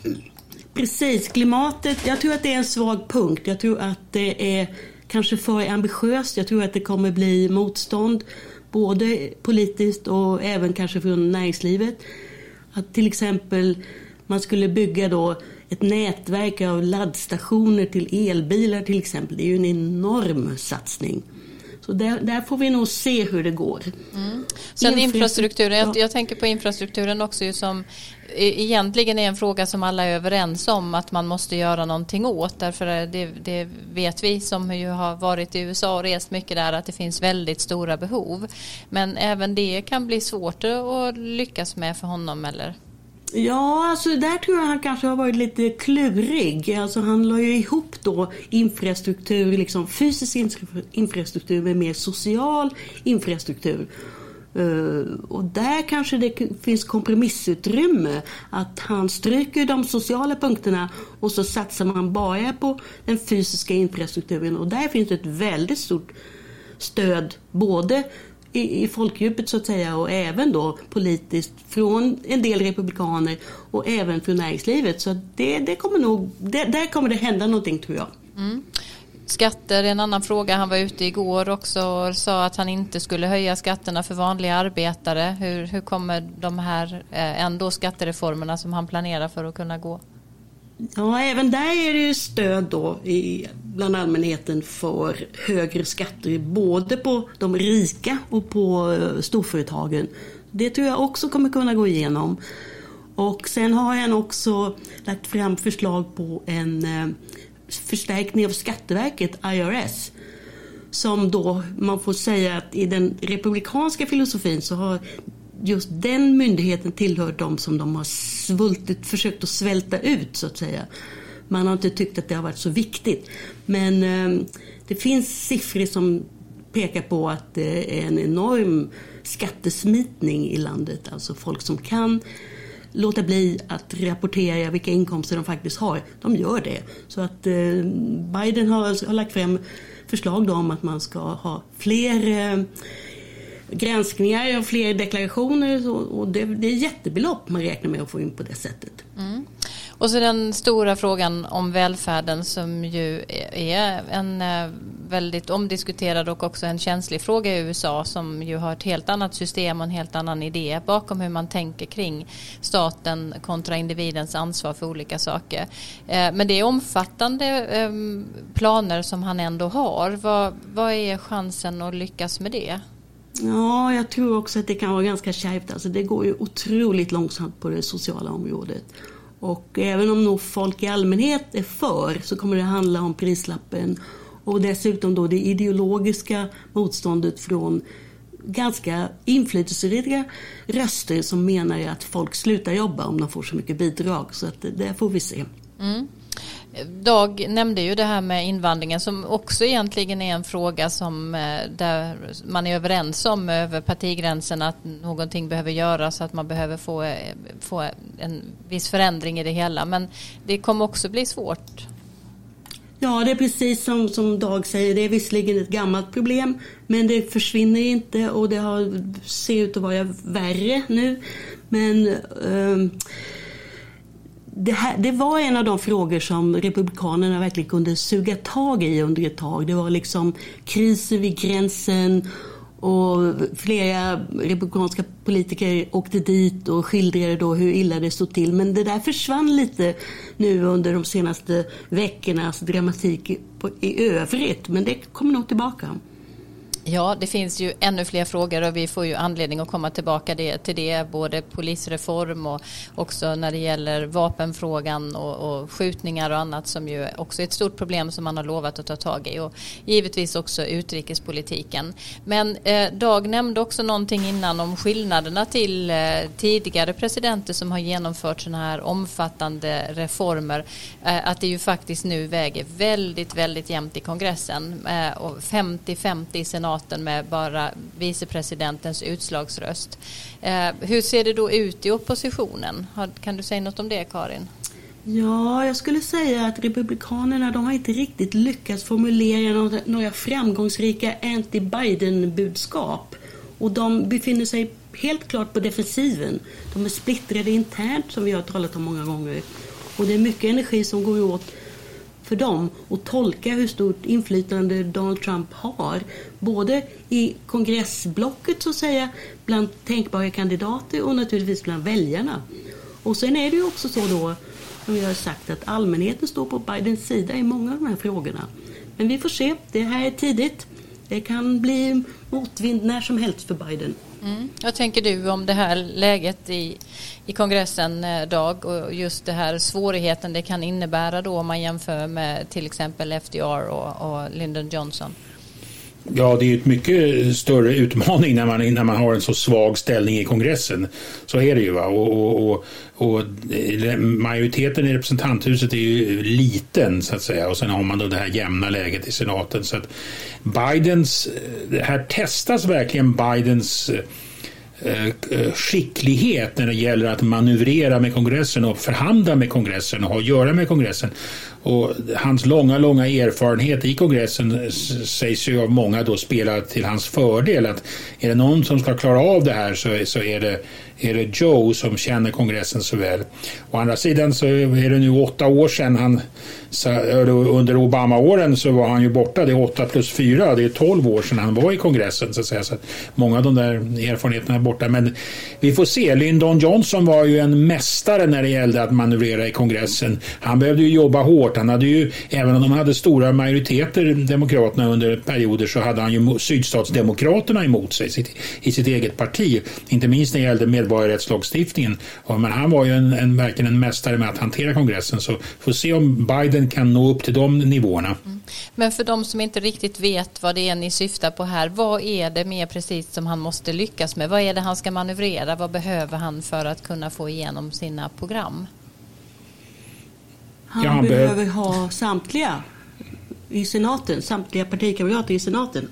Precis, klimatet. Jag tror att det är en svag punkt. Jag tror att det är kanske för ambitiöst. Jag tror att det kommer bli motstånd både politiskt och även kanske från näringslivet. Att till exempel man skulle bygga då ett nätverk av laddstationer till elbilar till exempel. Det är ju en enorm satsning. Så där, där, får vi nog se hur det går. Mm. Sen infrastrukturen, jag, jag, tänker på infrastrukturen också som e- egentligen är en fråga som alla är överens om att man måste göra någonting åt. Därför det, det vet vi som ju har varit i USA och rest mycket där att det finns väldigt stora behov. Men även det kan bli svårt att lyckas med för honom eller? Ja, alltså där tror jag han kanske har varit lite klurig. Alltså han la ju ihop då infrastruktur, liksom fysisk infrastruktur med mer social infrastruktur. Eh, och där kanske det finns kompromissutrymme. Att han stryker de sociala punkterna och så satsar man bara på den fysiska infrastrukturen. Och där finns ett väldigt stort stöd både i, i folkdjupet så att säga och även då politiskt från en del republikaner och även från näringslivet. Så det, det kommer nog, det, där kommer det hända någonting tror jag. Mm. Skatter är en annan fråga. Han var ute igår också och sa att han inte skulle höja skatterna för vanliga arbetare. Hur, hur kommer de här eh, ändå skattereformerna som han planerar för att kunna gå? Ja, även där är det ju stöd då i, bland allmänheten för högre skatter både på de rika och på eh, storföretagen. Det tror jag också kommer kunna gå igenom. Och sen har han också lagt fram förslag på en eh, förstärkning av Skatteverket, IRS. Som då man får säga att i den republikanska filosofin så har just den myndigheten tillhör de som de har svultit, försökt att svälta ut så att säga. Man har inte tyckt att det har varit så viktigt. Men eh, det finns siffror som pekar på att det är en enorm skattesmitning i landet. Alltså folk som kan låta bli att rapportera vilka inkomster de faktiskt har, de gör det. Så att eh, Biden har, har lagt fram förslag om att man ska ha fler eh, granskningar och fler deklarationer. Och det, det är jättebelopp man räknar med att få in på det sättet. Mm. Och så den stora frågan om välfärden som ju är en eh, väldigt omdiskuterad och också en känslig fråga i USA som ju har ett helt annat system och en helt annan idé bakom hur man tänker kring staten kontra individens ansvar för olika saker. Eh, men det är omfattande ehm, planer som han ändå har. Vad, vad är chansen att lyckas med det? Ja, jag tror också att det kan vara ganska kärvt. Alltså, det går ju otroligt långsamt på det sociala området. Och även om nog folk i allmänhet är för så kommer det handla om prislappen och dessutom då det ideologiska motståndet från ganska inflytelserika röster som menar att folk slutar jobba om de får så mycket bidrag. Så att det får vi se. Mm. Dag nämnde ju det här med invandringen som också egentligen är en fråga som eh, där man är överens om över partigränsen att någonting behöver göras, att man behöver få, eh, få en viss förändring i det hela. Men det kommer också bli svårt. Ja, det är precis som, som Dag säger. Det är visserligen ett gammalt problem, men det försvinner inte och det har, ser ut att vara värre nu. Men um, det, här, det, var en av de frågor som Republikanerna verkligen kunde suga tag i under ett tag. Det var liksom kriser vid gränsen och flera republikanska politiker åkte dit och skildrade då hur illa det stod till. Men det där försvann lite nu under de senaste veckornas dramatik i övrigt. Men det kommer nog tillbaka. Ja, det finns ju ännu fler frågor och vi får ju anledning att komma tillbaka till det, både polisreform och också när det gäller vapenfrågan och, och skjutningar och annat som ju också är ett stort problem som man har lovat att ta tag i och givetvis också utrikespolitiken. Men eh, Dag nämnde också någonting innan om skillnaderna till eh, tidigare presidenter som har genomfört sådana här omfattande reformer, eh, att det ju faktiskt nu väger väldigt, väldigt jämnt i kongressen eh, och 50-50 i senaten senaten med bara vicepresidentens utslagsröst. Eh, hur ser det då ut i oppositionen? Kan du säga något om det Karin? Ja, jag skulle säga att Republikanerna de har inte riktigt lyckats formulera några framgångsrika anti-Biden-budskap. Och de befinner sig helt klart på defensiven. De är splittrade internt som vi har talat om många gånger. Och det är mycket energi som går åt för dem att tolka hur stort inflytande Donald Trump har. Både i kongressblocket så att säga, bland tänkbara kandidater och naturligtvis bland väljarna. Och sen är det ju också så då, som vi har sagt, att allmänheten står på Bidens sida i många av de här frågorna. Men vi får se, det här är tidigt. Det kan bli motvind när som helst för Biden. Mm. Vad tänker du om det här läget i, i kongressen, eh, Dag, och just det här svårigheten det kan innebära då om man jämför med till exempel FDR och, och Lyndon Johnson? Ja, det är ju ett mycket större utmaning när man, när man har en så svag ställning i kongressen. Så är det ju. Va? Och, och, och, och eh, majoriteten i representanthuset är ju liten så att säga. Och sen har man då det här jämna läget i senaten. Så att Bidens, eh, här testas verkligen Bidens eh, skicklighet när det gäller att manövrera med kongressen och förhandla med kongressen och ha att göra med kongressen. Och hans långa, långa erfarenhet i kongressen sägs ju av många då spela till hans fördel. Att är det någon som ska klara av det här så, så är det är det Joe som känner kongressen så väl. Å andra sidan så är det nu åtta år sedan han under Obama-åren så var han ju borta. Det är åtta plus fyra, det är tolv år sedan han var i kongressen så att säga. Så att många av de där erfarenheterna är borta. Men vi får se. Lyndon Johnson var ju en mästare när det gällde att manövrera i kongressen. Han behövde ju jobba hårt. Han hade ju, även om de hade stora majoriteter, Demokraterna under perioder, så hade han ju sydstatsdemokraterna emot sig i sitt eget parti. Inte minst när det gällde medborgarrättslagstiftningen. Men han var ju en, en, verkligen en mästare med att hantera kongressen så får se om Biden kan nå upp till de nivåerna. Mm. Men för de som inte riktigt vet vad det är ni syftar på här, vad är det mer precis som han måste lyckas med? Vad är det han ska manövrera? Vad behöver han för att kunna få igenom sina program? Han, ja, han behöver be ha samtliga i senaten, samtliga partikamrater i senaten.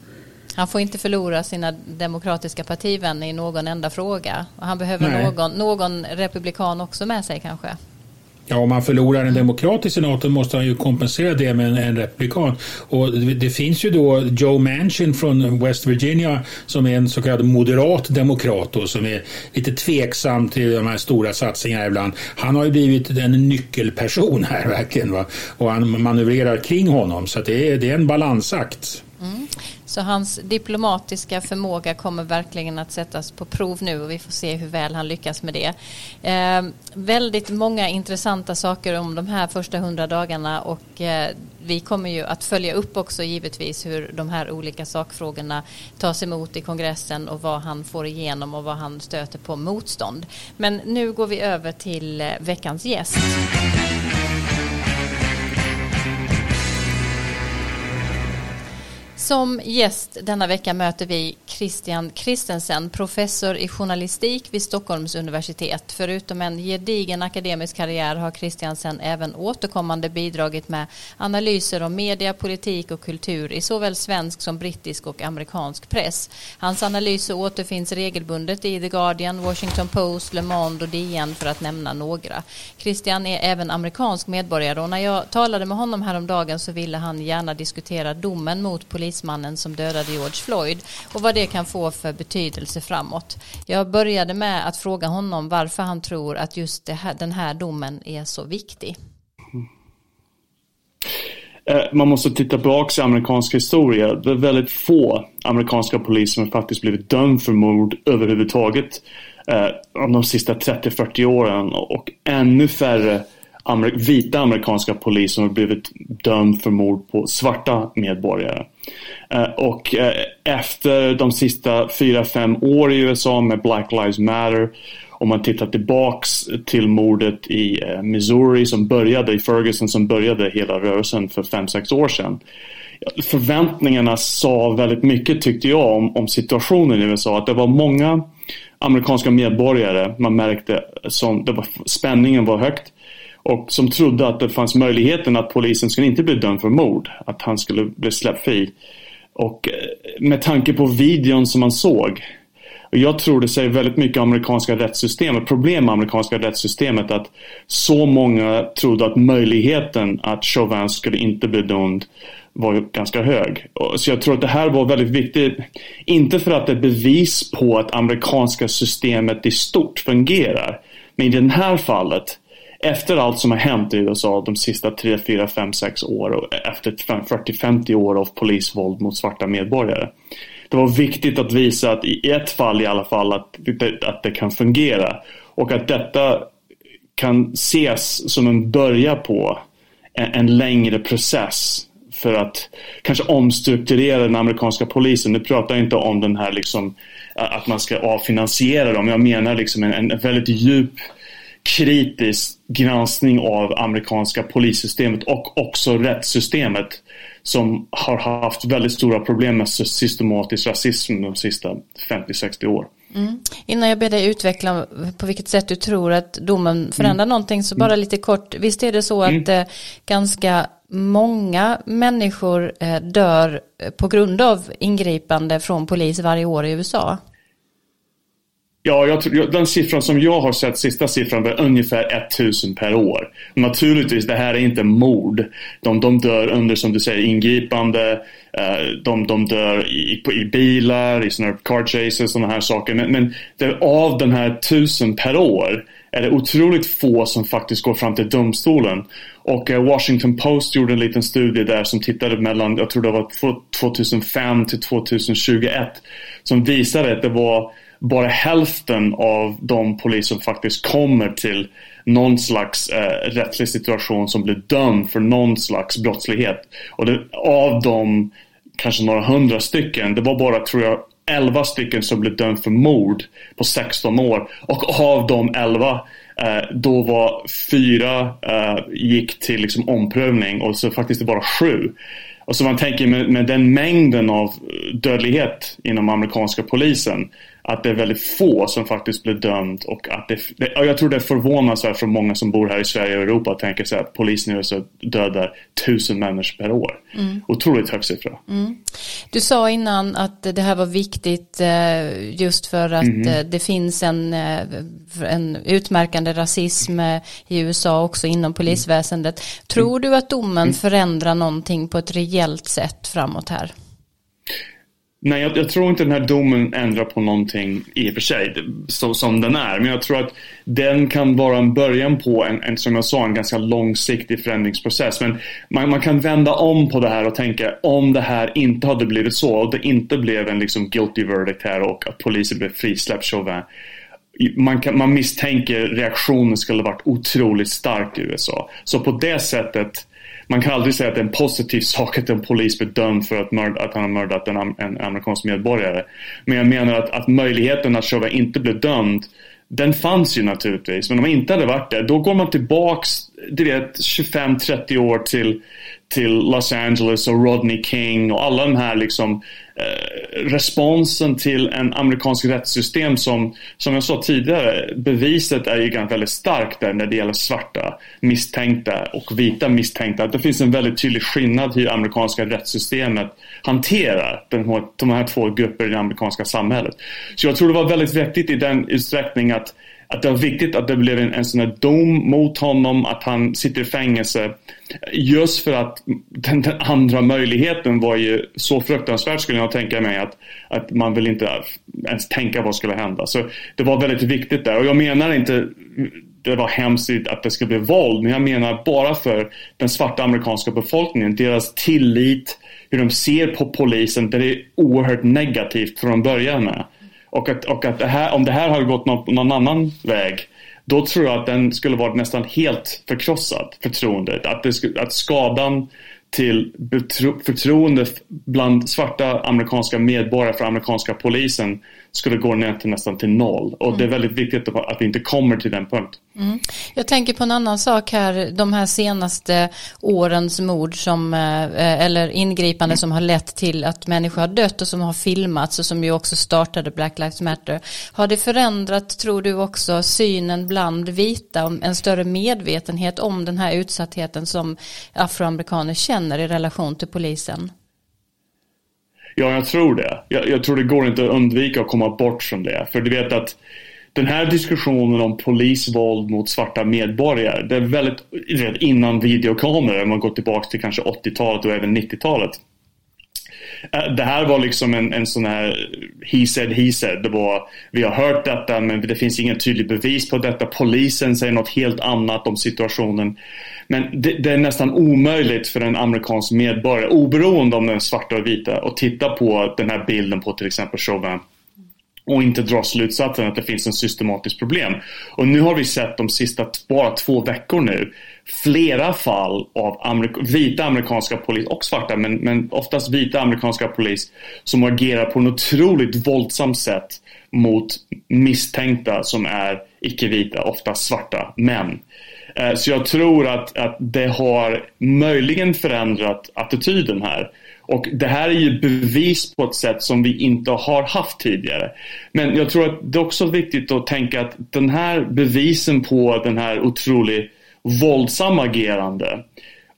Han får inte förlora sina demokratiska partivänner i någon enda fråga. Han behöver någon, någon republikan också med sig kanske. Ja, om han förlorar en demokrat i senaten måste han ju kompensera det med en, en republikan. Och det, det, finns ju då Joe Manchin från West Virginia som är en så kallad moderat demokrat och som är lite tveksam till de här stora satsningarna ibland. Han har ju blivit en nyckelperson här verkligen va? och han manövrerar kring honom så det är, det är en balansakt. Mm. Så hans diplomatiska förmåga kommer verkligen att sättas på prov nu och vi får se hur väl han lyckas med det. Eh, väldigt många intressanta saker om de här första hundra dagarna och eh, vi kommer ju att följa upp också givetvis hur de här olika sakfrågorna tas emot i kongressen och vad han får igenom och vad han stöter på motstånd. Men nu går vi över till eh, veckans gäst. Som gäst denna vecka möter vi Christian Christensen, professor i journalistik vid Stockholms universitet. Förutom en gedigen akademisk karriär har Christiansen även återkommande bidragit med analyser om media, politik och kultur i såväl svensk som brittisk och amerikansk press. Hans analyser återfinns regelbundet i The Guardian, Washington Post, Le Monde och DN för att nämna några. Christian är även amerikansk medborgare och när jag talade med honom häromdagen så ville han gärna diskutera domen mot polisen polismannen som dödade George Floyd och vad det kan få för betydelse framåt. Jag började med att fråga honom varför han tror att just här, den här domen är så viktig. Eh, man måste titta tillbaka i amerikansk historia. Det är väldigt få amerikanska poliser som faktiskt blivit dömd för mord överhuvudtaget eh, de sista 30-40 åren och ännu färre vita amerikanska polis som har blivit dömd för mord på svarta medborgare. Eh, och eh, efter de sista fyra fem år i USA med Black Lives Matter om man tittar tillbaks till mordet i eh, Missouri som började i Ferguson som började hela rörelsen för fem sex år sedan. Förväntningarna sa väldigt mycket tyckte jag om, om situationen i USA. Att det var många amerikanska medborgare man märkte som det var, spänningen var högt och som trodde att det fanns möjligheten att polisen skulle inte bli dömd för mord. Att han skulle bli släppt fri. Och eh, med tanke på videon som man såg. Och jag tror det säger väldigt mycket om amerikanska rättssystemet. Problem med amerikanska rättssystemet att så många trodde att möjligheten att Chauvin skulle inte bli dömd var ganska hög. Så jag tror att det här var väldigt viktigt. Inte för att det är bevis på att amerikanska systemet i stort fungerar. Men i det här fallet efter allt som har hänt i USA de sista 3, 4, 5, 6 åren och efter 40-50 år av polisvåld mot svarta medborgare. Det var viktigt att visa att i ett fall i alla fall att det, att det kan fungera och att detta kan ses som en början på en, en längre process för att kanske omstrukturera den amerikanska polisen. Nu pratar jag inte om den här liksom att man ska avfinansiera dem. Jag menar liksom en, en väldigt djup kritisk granskning av amerikanska polissystemet och också rättssystemet som har haft väldigt stora problem med systematisk rasism de sista 50-60 år. Mm. Innan jag ber dig utveckla på vilket sätt du tror att domen förändrar mm. någonting så bara lite kort. Visst är det så att mm. eh, ganska många människor eh, dör på grund av ingripande från polis varje år i USA? Ja, jag, den siffran som jag har sett, sista siffran, var ungefär 1000 per år. Naturligtvis, det här är inte mord. De, de dör under, som du säger, ingripande. Eh, de, de dör i, i bilar, i sådana här car chases och sådana här saker. Men, men det, av den här 1000 per år är det otroligt få som faktiskt går fram till domstolen. Och eh, Washington Post gjorde en liten studie där som tittade mellan, jag tror det var 2005 till 2021. Som visade att det var bara hälften av de poliser som faktiskt kommer till någon slags eh, rättslig situation som blir dömd för någon slags brottslighet. Och det, av de kanske några hundra stycken, det var bara tror jag 11 stycken som blev dömd för mord på 16 år. Och av de 11 eh, då var fyra eh, gick till liksom omprövning och så faktiskt det bara sju. Och så man tänker med, med den mängden av dödlighet inom amerikanska polisen att det är väldigt få som faktiskt blir dömd och att det, det jag tror det är förvånansvärt för många som bor här i Sverige och Europa att tänka sig att polisen i USA dödar tusen människor per år. Mm. Otroligt hög siffra. Mm. Du sa innan att det här var viktigt eh, just för att mm. det finns en, eh, en utmärkande rasism i USA också inom polisväsendet. Tror du att domen mm. förändrar någonting på ett rejält sätt framåt här? Nej, jag, jag, tror inte den här domen ändrar på någonting i och för sig, så som den är. Men jag tror att den kan vara en början på en, en som jag sa, en ganska långsiktig förändringsprocess. Men man, man, kan vända om på det här och tänka om det här inte hade blivit så och det inte blev en liksom guilty verdict här och att polisen blev frisläppt Chauvin. Man, kan, man misstänker reaktionen skulle varit otroligt stark i USA. Så på det sättet man kan aldrig säga att det är en positiv sak att en polis blir dömd för att, mörd, att han har mördat en, en amerikansk medborgare. Men jag menar att, att möjligheten att Chauvin inte blir dömd den fanns ju naturligtvis, men om han inte hade varit det, då går man tillbaks du vet, 25-30 år till, till Los Angeles och Rodney King och alla de här liksom eh, responsen till en amerikansk rättssystem som, som jag sa tidigare, beviset är ju ganska väldigt starkt där när det gäller svarta misstänkta och vita misstänkta. Det finns en väldigt tydlig skillnad hur amerikanska rättssystemet hanterar den de här två grupperna i det amerikanska samhället. Så jag tror det var väldigt vettigt i den utsträckning att att det var viktigt att det blev en, en sån här dom mot honom, att han sitter i fängelse. Just för att den, den, andra möjligheten var ju så fruktansvärt skulle jag tänka mig att, att man vill inte ens tänka vad skulle hända. Så det var väldigt viktigt där och jag menar inte det var hemskt att det skulle bli våld, men jag menar bara för den svarta amerikanska befolkningen, deras tillit, hur de ser på polisen, det är oerhört negativt från början med. Och, att, och att det här, om det här hade gått någon, någon annan väg då tror jag att den skulle varit nästan helt förkrossad, förtroendet. Att, det att skadan till förtroende bland svarta amerikanska medborgare för amerikanska polisen skulle gå ner till nästan till noll. Och mm. det är mm. väldigt viktigt att vi inte kommer till den punkten. Mm. Jag tänker på en annan sak här, de här senaste årens mord som, eh, eller ingripande mm. som har lett till att människor har dött och som har filmats och som ju också startade Black Lives Matter. Har det förändrat, tror du också, synen bland vita, om en större medvetenhet om den här utsattheten som afroamerikaner känner i relation till polisen? Ja, jag tror det. Jag, jag, tror det går inte att undvika att komma bort från det. För du vet att den här diskussionen om polisvåld mot svarta medborgare, det är väldigt vet, innan videokameror, om man går tillbaka till kanske 80-talet och även 90-talet. Eh, det här var liksom en, en sån här he said, he said. Det var, vi har hört detta men det finns ingen tydlig bevis på detta. Polisen säger något helt annat om situationen. Men det, det, är nästan omöjligt för en amerikansk medborgare, oberoende om den är svarta och vita, att titta på den här bilden på till exempel Chauvin och inte dra slutsatsen att det finns en systematiskt problem. Och nu har vi sett de sista bara två veckor nu flera fall av amerik vita amerikanska polis och svarta men, men oftast vita amerikanska polis som agerar på en otroligt våldsamt sätt mot misstänkta som är icke-vita, ofta svarta män. Eh, så jag tror att, att det har möjligen förändrat attityden här. Och det här är ju bevis på ett sätt som vi inte har haft tidigare. Men jag tror att det är också viktigt att tänka att den här bevisen på den här otroligt våldsamma agerande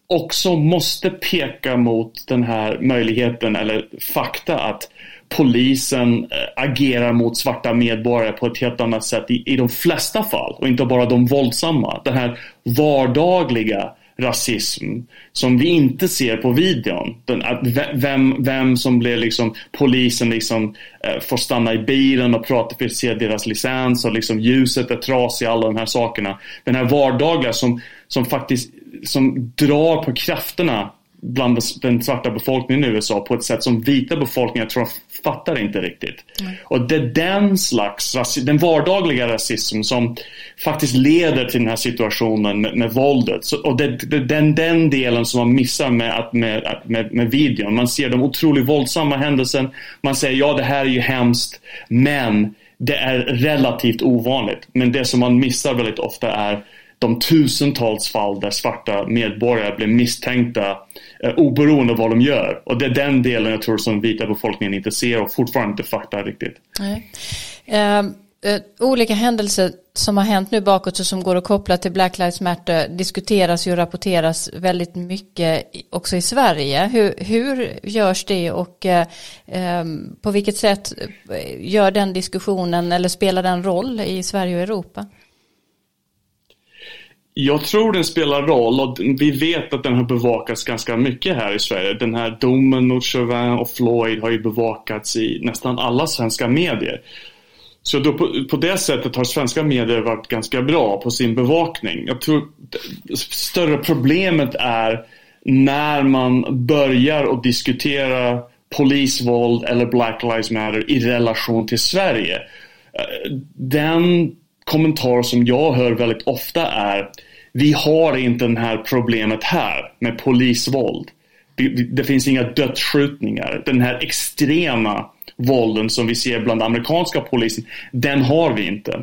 också måste peka mot den här möjligheten eller fakta att polisen eh, agerar mot svarta medborgare på ett helt annat sätt i, i de flesta fall och inte bara de våldsamma. Den här vardagliga rasism som vi inte ser på videon. Den, att vem, vem som blir liksom polisen liksom eh, får stanna i bilen och prata för att se deras licens och liksom ljuset är trasigt, alla de här sakerna. Den här vardagliga som, som faktiskt som drar på krafterna bland den svarta befolkningen i USA på ett sätt som vita befolkningar tror jag fattar inte riktigt. Mm. Och det är den slags, den vardagliga rasism som faktiskt leder till den här situationen med, med våldet. Så, och det är den, den delen som man missar med, med, med, med videon. Man ser de otroligt våldsamma händelserna. Man säger ja det här är ju hemskt men det är relativt ovanligt. Men det som man missar väldigt ofta är de tusentals fall där svarta medborgare blir misstänkta eh, oberoende av vad de gör. Och det är den delen jag tror som vita befolkningen inte ser och fortfarande inte fattar riktigt. Nej. Ehm, eh, olika händelser som har hänt nu bakåt och som går att koppla till Black Lives Matter diskuteras ju och rapporteras väldigt mycket också i Sverige. Hur, hur görs det och eh, ehm, på vilket sätt eh, gör den diskussionen eller spelar den roll i Sverige och Europa? Jag tror den spelar roll och vi vet att den har bevakats ganska mycket här i Sverige. Den här domen mot Chauvin och Floyd har ju bevakats i nästan alla svenska medier. Så då på, på det sättet har svenska medier varit ganska bra på sin bevakning. Jag tror det större problemet är när man börjar att diskutera polisvåld eller Black Lives Matter i relation till Sverige. Eh, den kommentar som jag hör väldigt ofta är vi har inte det här problemet här med polisvåld. Det, finns inga dödsskjutningar. Den här extrema vålden som vi ser bland amerikanska polisen, den har vi inte.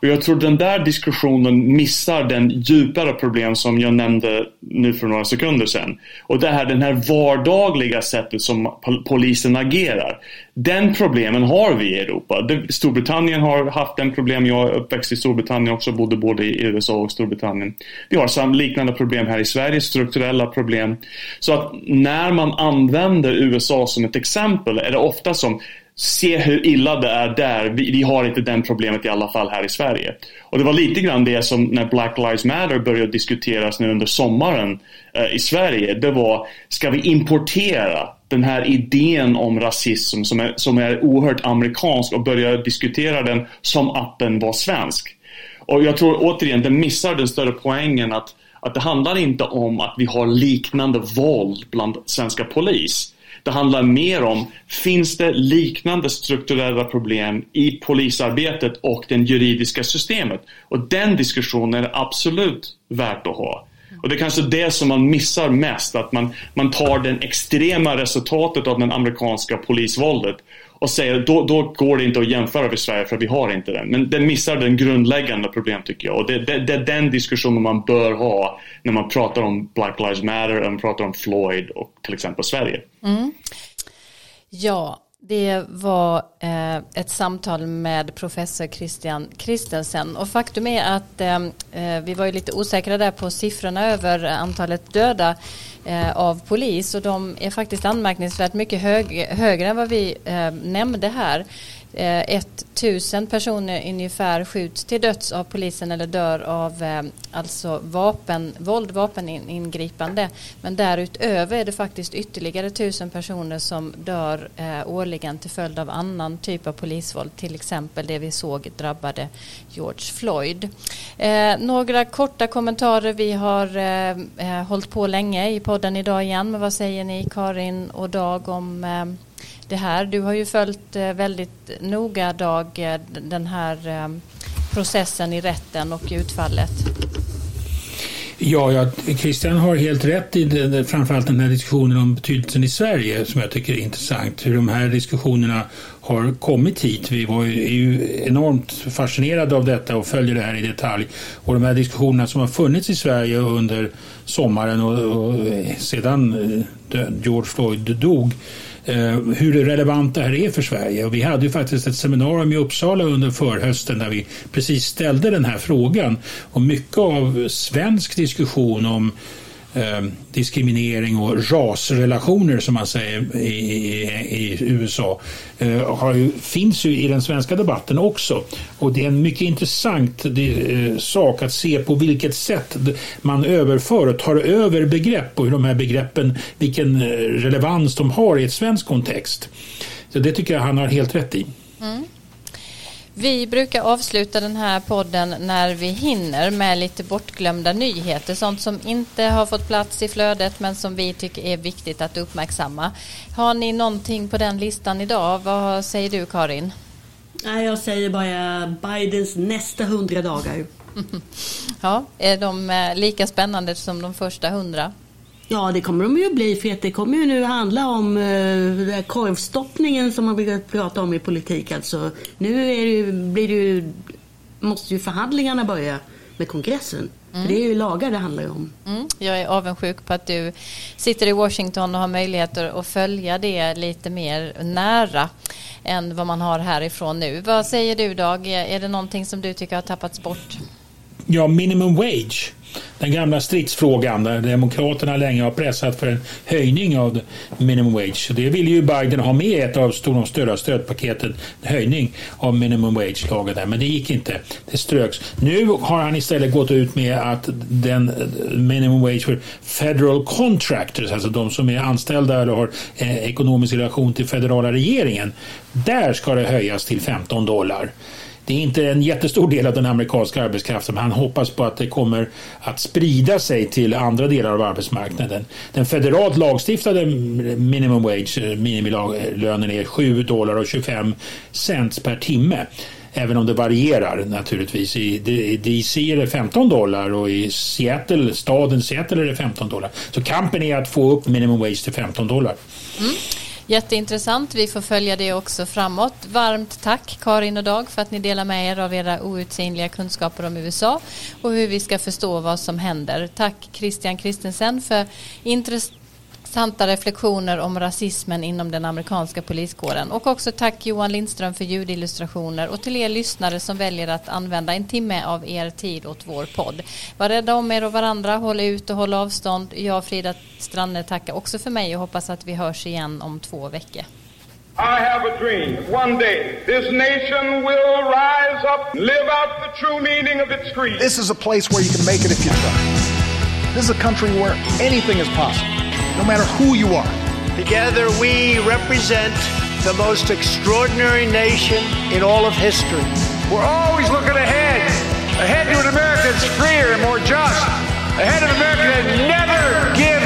Och jag tror den där diskussionen missar den djupare problem som jag nämnde nu för några sekunder sedan. Och det här, den här vardagliga sättet som polisen agerar. Den problemen har vi i Europa. Storbritannien har haft den problem. Jag är uppväxt i Storbritannien också, bodde både i USA och Storbritannien. Vi har liknande problem här i Sverige, strukturella problem. Så att när man använder USA som ett exempel är det ofta som se hur illa det är där. Vi, vi, har inte den problemet i alla fall här i Sverige. Och det var lite grann det som när Black Lives Matter började diskuteras nu under sommaren eh, i Sverige. Det var, ska vi importera den här idén om rasism som är, som är oerhört amerikansk och börja diskutera den som att den var svensk. Och jag tror återigen, den missar den större poängen att, att det handlar inte om att vi har liknande våld bland svenska polis. Det handlar mer om, finns det liknande strukturella problem i polisarbetet och det juridiska systemet? Och den diskussionen är absolut värt att ha. Och det är kanske det som man missar mest, att man, man tar det extrema resultatet av det amerikanska polisvåldet och säger då, då går det inte att jämföra med Sverige för vi har inte den. Men den missar den grundläggande problem tycker jag. Och det, det, det, är den diskussionen man bör ha när man pratar om Black Lives Matter, och man pratar om Floyd och till exempel Sverige. Mm. Ja, det var eh, ett samtal med professor Christian Christensen och faktum är att eh, eh, vi var ju lite osäkra där på siffrorna över antalet döda eh, av polis och de är faktiskt anmärkningsvärt mycket hög, högre än vad vi eh, nämnde här. Eh, 1000 personer ungefär skjuts till döds av polisen eller dör av eh, alltså vapen, våld, vapeningripande. Men därutöver är det faktiskt ytterligare 1000 personer som dör eh, årligen till följd av annan typ av polisvåld. Till exempel det vi såg drabbade George Floyd. Eh, några korta kommentarer. Vi har eh, eh, hållit på länge i podden idag igen. Men vad säger ni Karin och Dag om det här. Du har ju följt eh, väldigt noga Dag eh, den här eh, processen i rätten och utfallet. Ja, ja, Christian har helt rätt i det, framförallt den här diskussionen om betydelsen i Sverige som jag tycker är intressant. Hur de här diskussionerna har kommit hit. Vi var ju, är ju enormt fascinerade av detta och följer det här i detalj. Och de här diskussionerna som har funnits i Sverige under sommaren och, och sedan George Floyd dog Eh, hur relevant det här är för Sverige. Och vi hade ju faktiskt ett seminarium i Uppsala under förhösten där vi precis ställde den här frågan. Och mycket av svensk diskussion om eh, diskriminering och rasrelationer som man säger i, i, i USA eh, har ju, finns ju i den svenska debatten också. Och det är en mycket intressant eh, sak att se på vilket sätt man överför och tar över begrepp och hur de här begreppen, vilken eh, relevans de har i ett svensk kontext. Så det tycker jag han har helt rätt i. Mm. Vi brukar avsluta den här podden när vi hinner med lite bortglömda nyheter. Sånt som inte har fått plats i flödet men som vi tycker är viktigt att uppmärksamma. Har ni någonting på den listan idag? Vad säger du Karin? jag säger bara Bidens nästa hundra dagar. (laughs) ja, är de eh, lika spännande som de första hundra? Ja, det kommer de ju bli för det kommer ju nu handla om eh, korvstoppningen som man brukar prata om i politik. Alltså, nu är det ju, blir det ju, måste ju förhandlingarna börja med kongressen. Mm. För det är ju lagar det handlar om. Mm. Jag är avundsjuk på att du sitter i Washington och har möjligheter att följa det lite mer nära än vad man har härifrån nu. Vad säger du Dag? Är det någonting som du tycker har tappats bort? Ja, minimum wage den gamla stridsfrågan där Demokraterna länge har pressat för en höjning av minimum wage. Det vill ju Biden ha med i ett av de stora stödpaketen, en höjning av minimum wage-lagen där, men det gick inte. Det ströks. Nu har han istället gått ut med att den eh, minimum wage för federal contractors, alltså de som är anställda eller har eh, ekonomisk relation till federala regeringen, där ska det höjas till 15 dollar. Det är inte en jättestor del av den amerikanska arbetskraften men han hoppas på att det kommer att sprida sig till andra delar av arbetsmarknaden. Den federalt lagstiftade minimum wage, eh, minimilönen är 7 dollar och 25 cents per timme. Även om det varierar naturligtvis. I DC är det 15 dollar och i Seattle, staden Seattle är det 15 dollar. Så kampen är att få upp minimum wage till 15 dollar. Mm. Jätteintressant. Vi får följa det också framåt. Varmt tack Karin och Dag för att ni delar med er av era outsinliga kunskaper om USA och hur vi ska förstå vad som händer. Tack Christian Christensen för intressanta reflektioner om rasismen inom den amerikanska poliskåren. Och också tack Johan Lindström för ljudillustrationer och till er lyssnare som väljer att använda en timme av er tid åt vår podd. Var rädda om er och varandra, håll ut och håll avstånd. Jag Frida Stranne tackar också för mig och hoppas att vi hörs igen om två veckor. I have a dream. One day, this nation will rise up, live out the true meaning of its creed. This is a place where you can make it if you try. This is a country where anything is possible, no matter who you are. Together, we represent the most extraordinary nation in all of history. We're always looking ahead, ahead to an America that's freer and more just, ahead of America that never gives